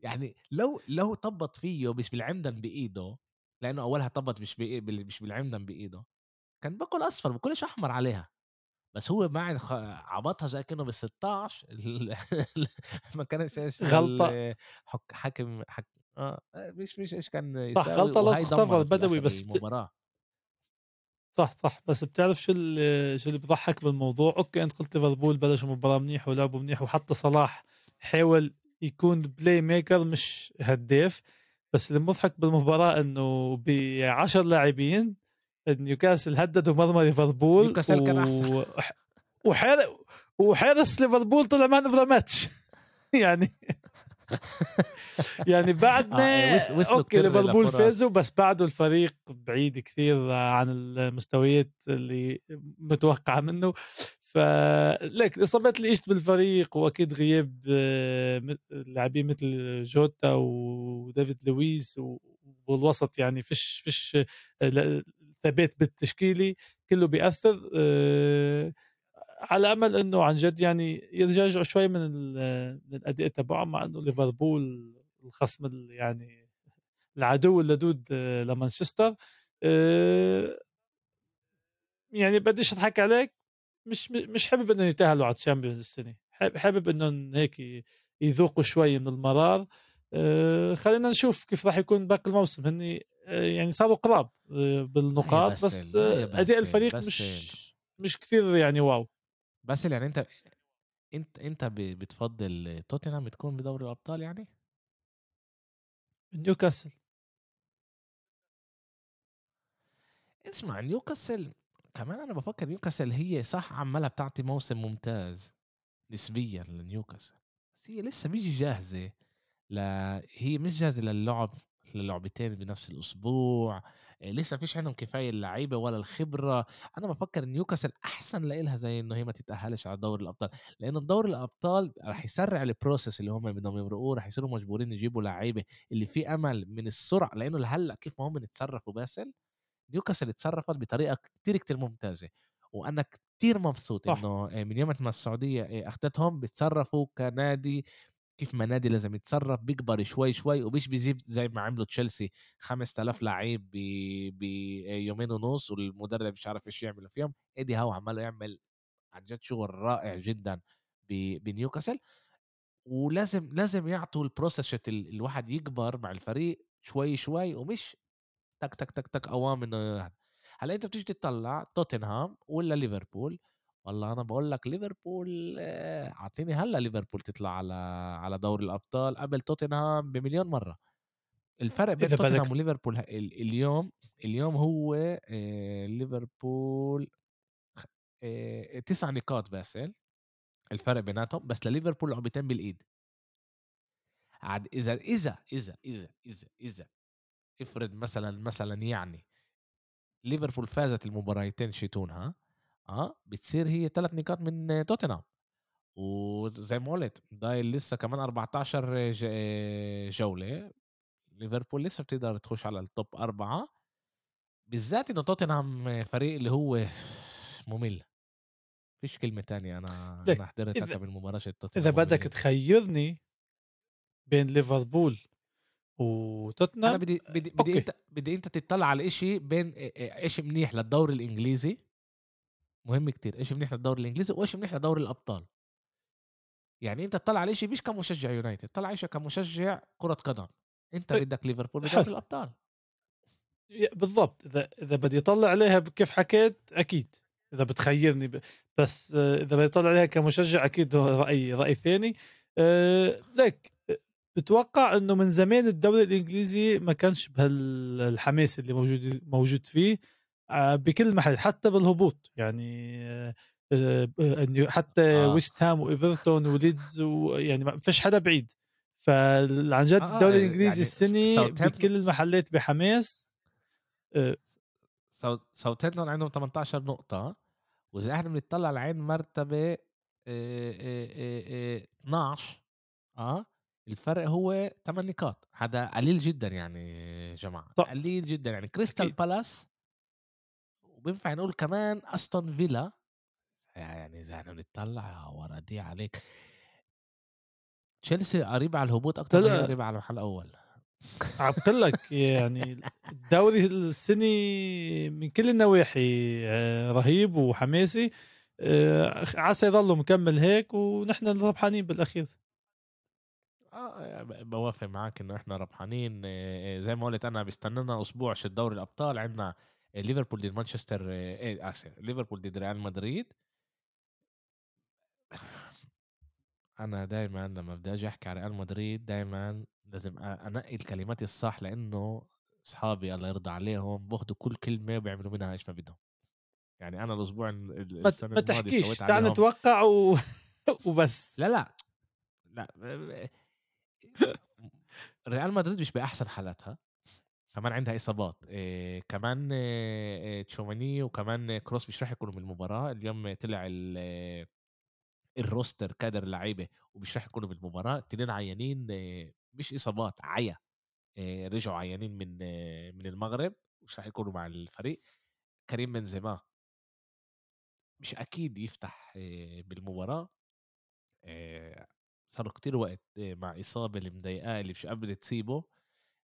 يعني لو لو طبّط فيه مش بالعمدن بإيده، لإنه أولها طبّط مش مش بالعمدن بإيده، كان باكل أصفر باكلش أحمر عليها، بس هو بعد خ عبطها زي كأنه بال16 ال ما كانش إيش غلطة ال حك حاكم حك آه، مش مش إيش كان صح، غلطة لا بدوي بس بت المباراة. صح، صح، بس بتعرف شو ال شو اللي بيضحّك بالموضوع؟ أوكي أنت قُلت ليفربول بلشوا المباراة منيح ولعبوا منيح وحتى صلاح حاول يكون play maker مش هدّاف، بس المضحك بالمباراة إنه ب10 لاعبين نيوكاسل هدّدوا مرمى ليفربول نيوكاسل كان أحسن و ح وحار وحارس ليفربول طلع man of the match يعني يعني آه، إيه، بعدنا وص وصلوا أوكي ليفربول فازوا بس بعده الفريق بعيد كثير عن المستويات اللي متوقعة منه. فليك الاصابات اللي اجت بالفريق وأكيد غياب آه، لاعبين مثل جوتا وديفيد لويس والوسط يعني فيش فيش آه، ثبات بالتشكيلي كله بيأثر. آه، على أمل إنه عن جد يعني يرجعوا شوي من الأداء تبعهم مع إنه ليفربول الخصم يعني العدو اللدود آه، لمانشستر. آه، يعني بديش أضحك عليك مش مش حابب إنه يتأهلوا على ال Champions السنة. حابب إنهم هيك يذوقوا شوي من المرار. خلينا نشوف كيف راح يكون باقي الموسم. هني أه يعني صاروا قراب يا بالنقاط بس أه أداء الفريق باسل، مش مش كثير يعني wow. باسل يعني أنت أنت ب بتفضّل توتنهام تكون بدوري الأبطال يعني؟ نيوكاسل. اسمع نيوكاسل كمان أنا بافكّر نيوكاسل هي صح عمّالة بتعطي موسم ممتاز نسبيًا لنيوكاسل، بس هي لسه مش جاهزة. ل هي مش جاهزة للعب للعبتين بنفس الأسبوع، آآ لسه فيش عندهم كفاية اللعيبة ولا الخبرة، أنا بافكّر نيوكاسل أحسن لإلها زي إنه هي ما تتأهّلش على دوري الأبطال، لإنه دوري الأبطال راح يسرّع ال process اللي هم بدهم يمرقوه، راح يصيروا مجبورين يجيبوا لعيبة اللي في أمل من السرعة لإنه لهلّأ كيف ما هم اتصرّفوا باسل نيوكاسل اتصرفت بطريقة كتير كتير ممتازة. وأنا كتير مبسوط إنه آه، من يوم ما السعودية آه، اخذتهم بيتصرفوا كنادي كيف ما نادي لازم يتصرف بيكبر شوي شوي ومش بيجيب زي ما عملوا تشيلسي 5000 لعيب بيومين ونص والمدرب مش عارف إيش يعمل فيهم. ايدي هاو عماله يعمل عن جد شغل رائع جدًا بنيوكاسل، ولازم لازم يعطوا الprocess ال الواحد يكبر مع الفريق شوي، شوي ومش تك، تك، تك، تك هاد. هلأ أنت بتيجي تطلّع توتنهام والّا ليفربول، والله أنا باقول لك ليفربول أعطيني هلّا ليفربول تطلع على على دوري الأبطال قبل توتنهام بمليون مرّة. الفرق بين إذا توتنهام بدك وليفربول ه ال اليوم اليوم هو آآ ليفربول خ آآ 9 نقاط باسل الفرق بيناتهم، بس لليفربول لعبتين بالإيد. عاد إذا إذا إذا إذا إذا إذا افرض مثلًا مثلًا يعني ليفربول فازت المباراتين شيتونها آه، بتصير هي 3 نقاط من توتنهام، وزي ما قُلت ضايل لسه كمان 14 ج جولة، ليفربول لسه بتقدر تخش على الtop 4 بالذات إنه توتنهام فريق اللي هو ممل، فيش كلمة تانية أنا أنا حضرتها إذا قبل مباراة إذا توتنهام بدك مملين. تخيّرني بين ليفربول أنا وتوتنهام بدي بدي بدي أوكي، أنت بدي أنت تطلع على إشي بين إشي منيح للدوري الإنجليزي، مهم كتير، إشي منيح للدوري الإنجليزي وإشي منيح لدوري الأبطال. يعني أنت تطلّع على شيء مش كمشجع يونايتد، طلع على شيء كمشجع كرة قدم، أنت أ بدك ليفربول. بدوري الأبطال. ي بالضبط، إذا إذا بدي أطلّع عليها كيف حكيت أكيد، إذا بتخيّرني ب بس إذا بدي أطلّع عليها كمشجع أكيد هو رأيي رأي ثاني آآ، ليك أ باتوقع إنه من زمان الدوري الإنجليزي ما كانش بهال الحماس اللي موجود موجود فيه بكل محل حتى بالهبوط. يعني ب إنه حتى آه، ويست هام وإيفرتون وليدز ويعني ما فيش حدا بعيد، فال عن آه، جد آه، الدوري آآ الإنجليزي يعني ساوثهامبتون بكل المحلات بحماس ساوثهامبتون عندهم 18 نقطة، وإذا إحنا بنطلع لعين مرتبة آآ آآ آآ آآ 12 آه، الفرق هو 8 نقاط، هذا قليل جدًا يعني يا جماعة، ط قليل جدًا، يعني كريستال بالاس وبينفع نقول كمان أستون فيلا. يعني إذا إحنا بنطلع ورا دي عليك. تشيلسي قريبة على الهبوط هي لأ قريبة على المحل الأول. عم لك يعني الدوري السنة من كل النواحي آآ رهيب وحماسي. آآ عسى يضلّه مكمّل هيك ونحن الربحانين بالأخير. آه ب باوافق معاك إنه إحنا ربحانين. زي ما قُلت أنا بيستنى لنا أسبوع شت دوري الأبطال. عندنا ليفربول ضد مانشستر آآ آسف ليفربول ضد ريال مدريد. أنا دايمًا لمّا بدي آجي أحكي على ريال مدريد دايمًا لازم أ أنقي الكلمات الصح لإنه أصحابي الله يرضى عليهم بياخدوا كل كلمة وبيعملوا منها إيش ما بدهم. يعني أنا الأسبوع ال ال ما تحكيش، سويت تعال نتوقّع و وبس. لا، لأ، لأ ريال مدريد مش بأحسن حالاتها. كمان عندها إصابات آآ كمان آآ تشواميني وكمان كروس مش راح يكونوا بالمباراة، اليوم طلع ال ال roster كادر اللعيبة ومش راح يكونوا بالمباراة، التنين عيانين آه، مش إصابات عيا آآ رجعوا عيانين من آه، من المغرب، مش راح يكونوا مع الفريق، كريم بنزيما مش أكيد يفتح آآ بالمباراة، آآ صار كتير وقت آه، مع إصابة اللي مضايقاه اللي مش قابلة تسيبه.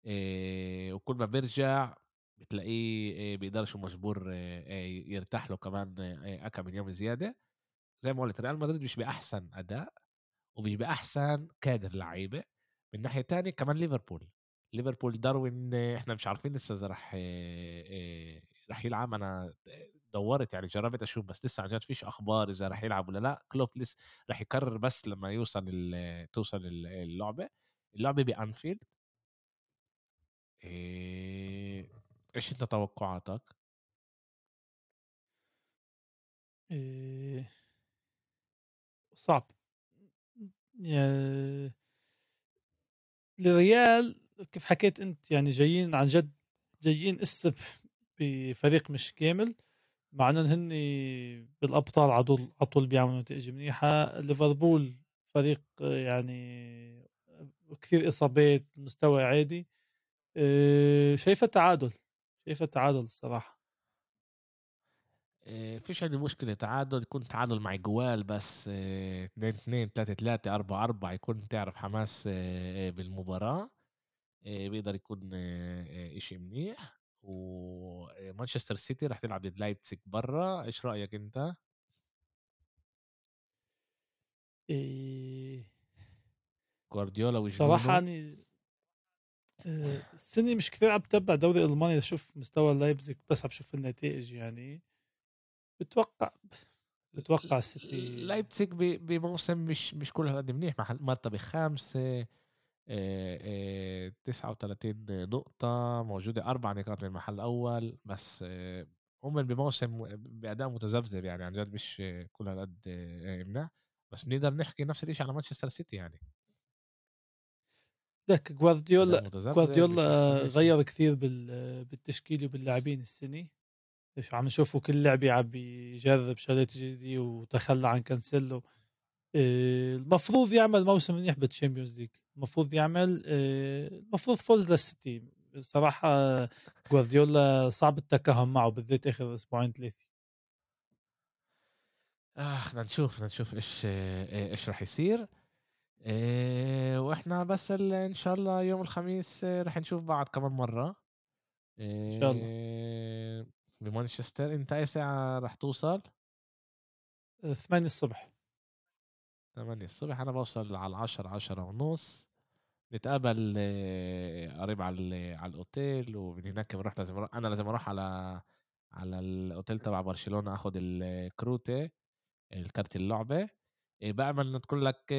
وكل ما بيرجع بتلاقيه بيقدرش ومجبور آآ يرتاح له كمان آآ أكم من يوم زيادة، زي ما قُلت ريال مدريد مش بأحسن أداء ومش بأحسن كادر لعيبة، من ناحية تانية كمان ليفربول، ليفربول داروين إحنا مش عارفين لسه إذا راح آآ راح يلعب. أنا دوّرت يعني جرّبت أشوف بس لسه عن جد فيش أخبار إذا راح يلعب والّا لأ، كلوب لسه راح يقرر بس لمّا يوصل توصل ال اللعبة، اللعبة بأنفيلد. آآ إيش أنت توقعاتك؟ آآ صعب. يا الريال كيف حكيت أنت يعني جايين عن جد جايين إسّ بفريق مش كامل. مع إنهم هن بالأبطال على طول على طول بيعملوا نتائج منيحة ليفربول فريق يعني كثير إصابات مستوى عادي آه، شايفه تعادل شايفه تعادل الصراحة. آآ فيش عندي مشكلة تعادل، يكون تعادل مع جوال بس 2-2 3-3 4-4 يكون تعرف حماس آآ بالمباراة، بيقدر يكون آآ إشي منيح، ومانشستر سيتي راح تلعب ضد لايبزيج برّا، إيش رأيك أنت؟ آآ جوارديولا وجنونه أني آآ السنة مش كتير عم باتبع دوري ألمانيا. لاشوف مستوى لايبزيج بس عم شوف النتائج يعني، باتوقع باتوقع السيتي. لايبزيج بموسم مش مش كل هالقد منيح. محل مرتبة خامسة آآ آآ 39 نقطة موجودة 4 نقاط من المحل الأول. بس آه، هم بموسم بأداء متذبذب يعني. عن جد مش كل هالقد آه، منيح. بس بنقدر نحكي نفس الشيء على مانشستر سيتي يعني. لك جوارديولا أحسن جوارديولا إشي غيّر كثير بال بالتشكيلة وباللاعبين السنة، إيش عم نشوفه كل لعبة عم بيجرب شغلات جديدة وتخلى عن كانسيلو. آآ المفروض يعمل موسم منيح بال Champions League، المفروض يعمل آآ المفروض فوز للسيتي، بصراحة جوارديولا صعب التكهّن معه بالذات أسبوعين 3. آه بدنا نشوف بدنا نشوف إيش آه، إيش راح يصير. آآ وإحنا بس ال إن شاء الله يوم الخميس آه، رح نشوف بعض كمان مرّة إن شاء الله. آآ بمانشستر، أنت أي ساعة رح توصل؟ آآ 8:00 ص. 8:00 ص أنا باوصل على ال10:00 10:30 نتقابل آه، قريب على ال على الأوتيل ومن هناك بنروح لازم أرو أنا لازم أروح على على الأوتيل تبع برشلونة آخُد الكروتة الكارت اللعبة إنه تكون لك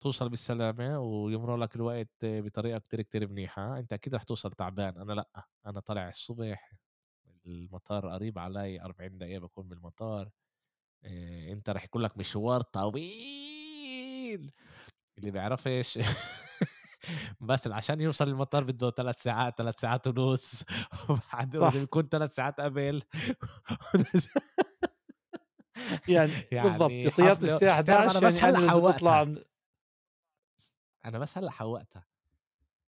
توصل بالسلامة ويمرق لك الوقت بطريقة كتير، كتير منيحة، أنت أكيد رح توصل تعبان، أنا لأ، أنا طالع الصبح المطار قريب علي 40 دقيقة باكون بالمطار، أنت رح يكون لك مشوار طويل، اللي بيعرفش بس عشان يوصل المطار بده 3 ساعات، 3 ساعات ونُص. وبعدين لازم صح، يكون 3 ساعات قبل. يعني بالضبط يعني طيارة حفلة الساعة بتعرف أنا 11:00 بس يعني أنا أطلع حوّقتها. من أنا بس هلّأ حوّقتها،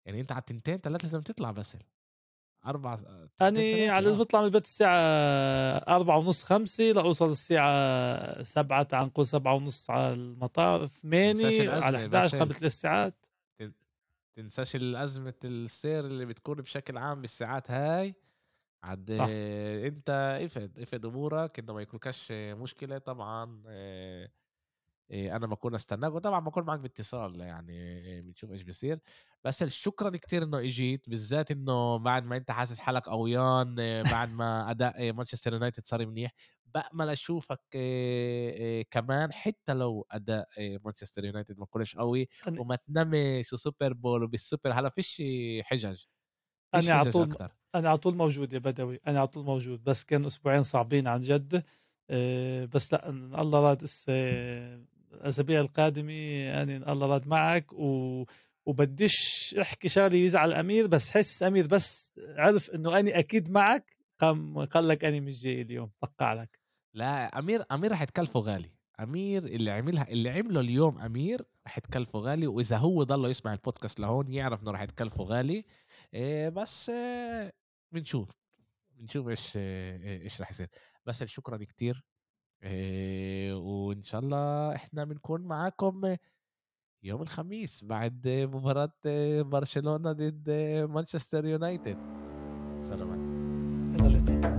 يعني أنت على التنتين 3 لازم تطلع باسل، 4 تنتين أني 3 على لازم آه، أطلع من البيت الساعة 16:30 5 لأوصل الساعة 7 تعال نقول 7:30 على المطار، 8 على الأزمة 11 باسل، قبل 3 ساعات. تن تنساش الأزمة السير اللي بتكون بشكل عام بالساعات هاي، عاد صح. أنت افقد، افقد أمورك إنه ما يكونلكش مشكلة طبعًا أنا باكون أستناك، وطبعًا باكون معاك باتصال يعني بنشوف إيش بيصير، بس شكرًا كتير إنه إجيت، بالذات إنه بعد ما أنت حاسس حالك قويان بعد ما أداء مانشستر يونايتد صار منيح، بأمل أشوفك آآ كمان حتى لو أداء مانشستر يونايتد ما كونش قوي، وما تنامش و Super Bowl وبال Super هلا فيش حجج، فيش أنا على طول أنا على طول موجود يا بدوي، أنا على طول موجود، بس كانوا أسبوعين صعبين عن جد، آآ بس إن الله راد هسه الأسابيع القادمة أنا إن الله راد معك و وبديش أحكي شغلة يزعل أمير، بس حاسس أمير بس عرف إنه أنا أكيد معك قام قال لك أنا مش جاي اليوم، طقّع لك. لا أمير أمير راح يتكلفه غالي، أمير اللي عملها اللي عمله اليوم أمير راح يتكلفه غالي، وإذا هو ضله يسمع البودكاست لهون يعرف إنه راح يتكلفه غالي، آآ بس آه، بنشوف، بنشوف إيش آآ إيش راح يصير، بس شكرًا كتير وإن شاء الله إحنا بنكون معاكم يوم الخميس بعد مباراة برشلونة ضد مانشستر يونايتد،. إلى اللقاء.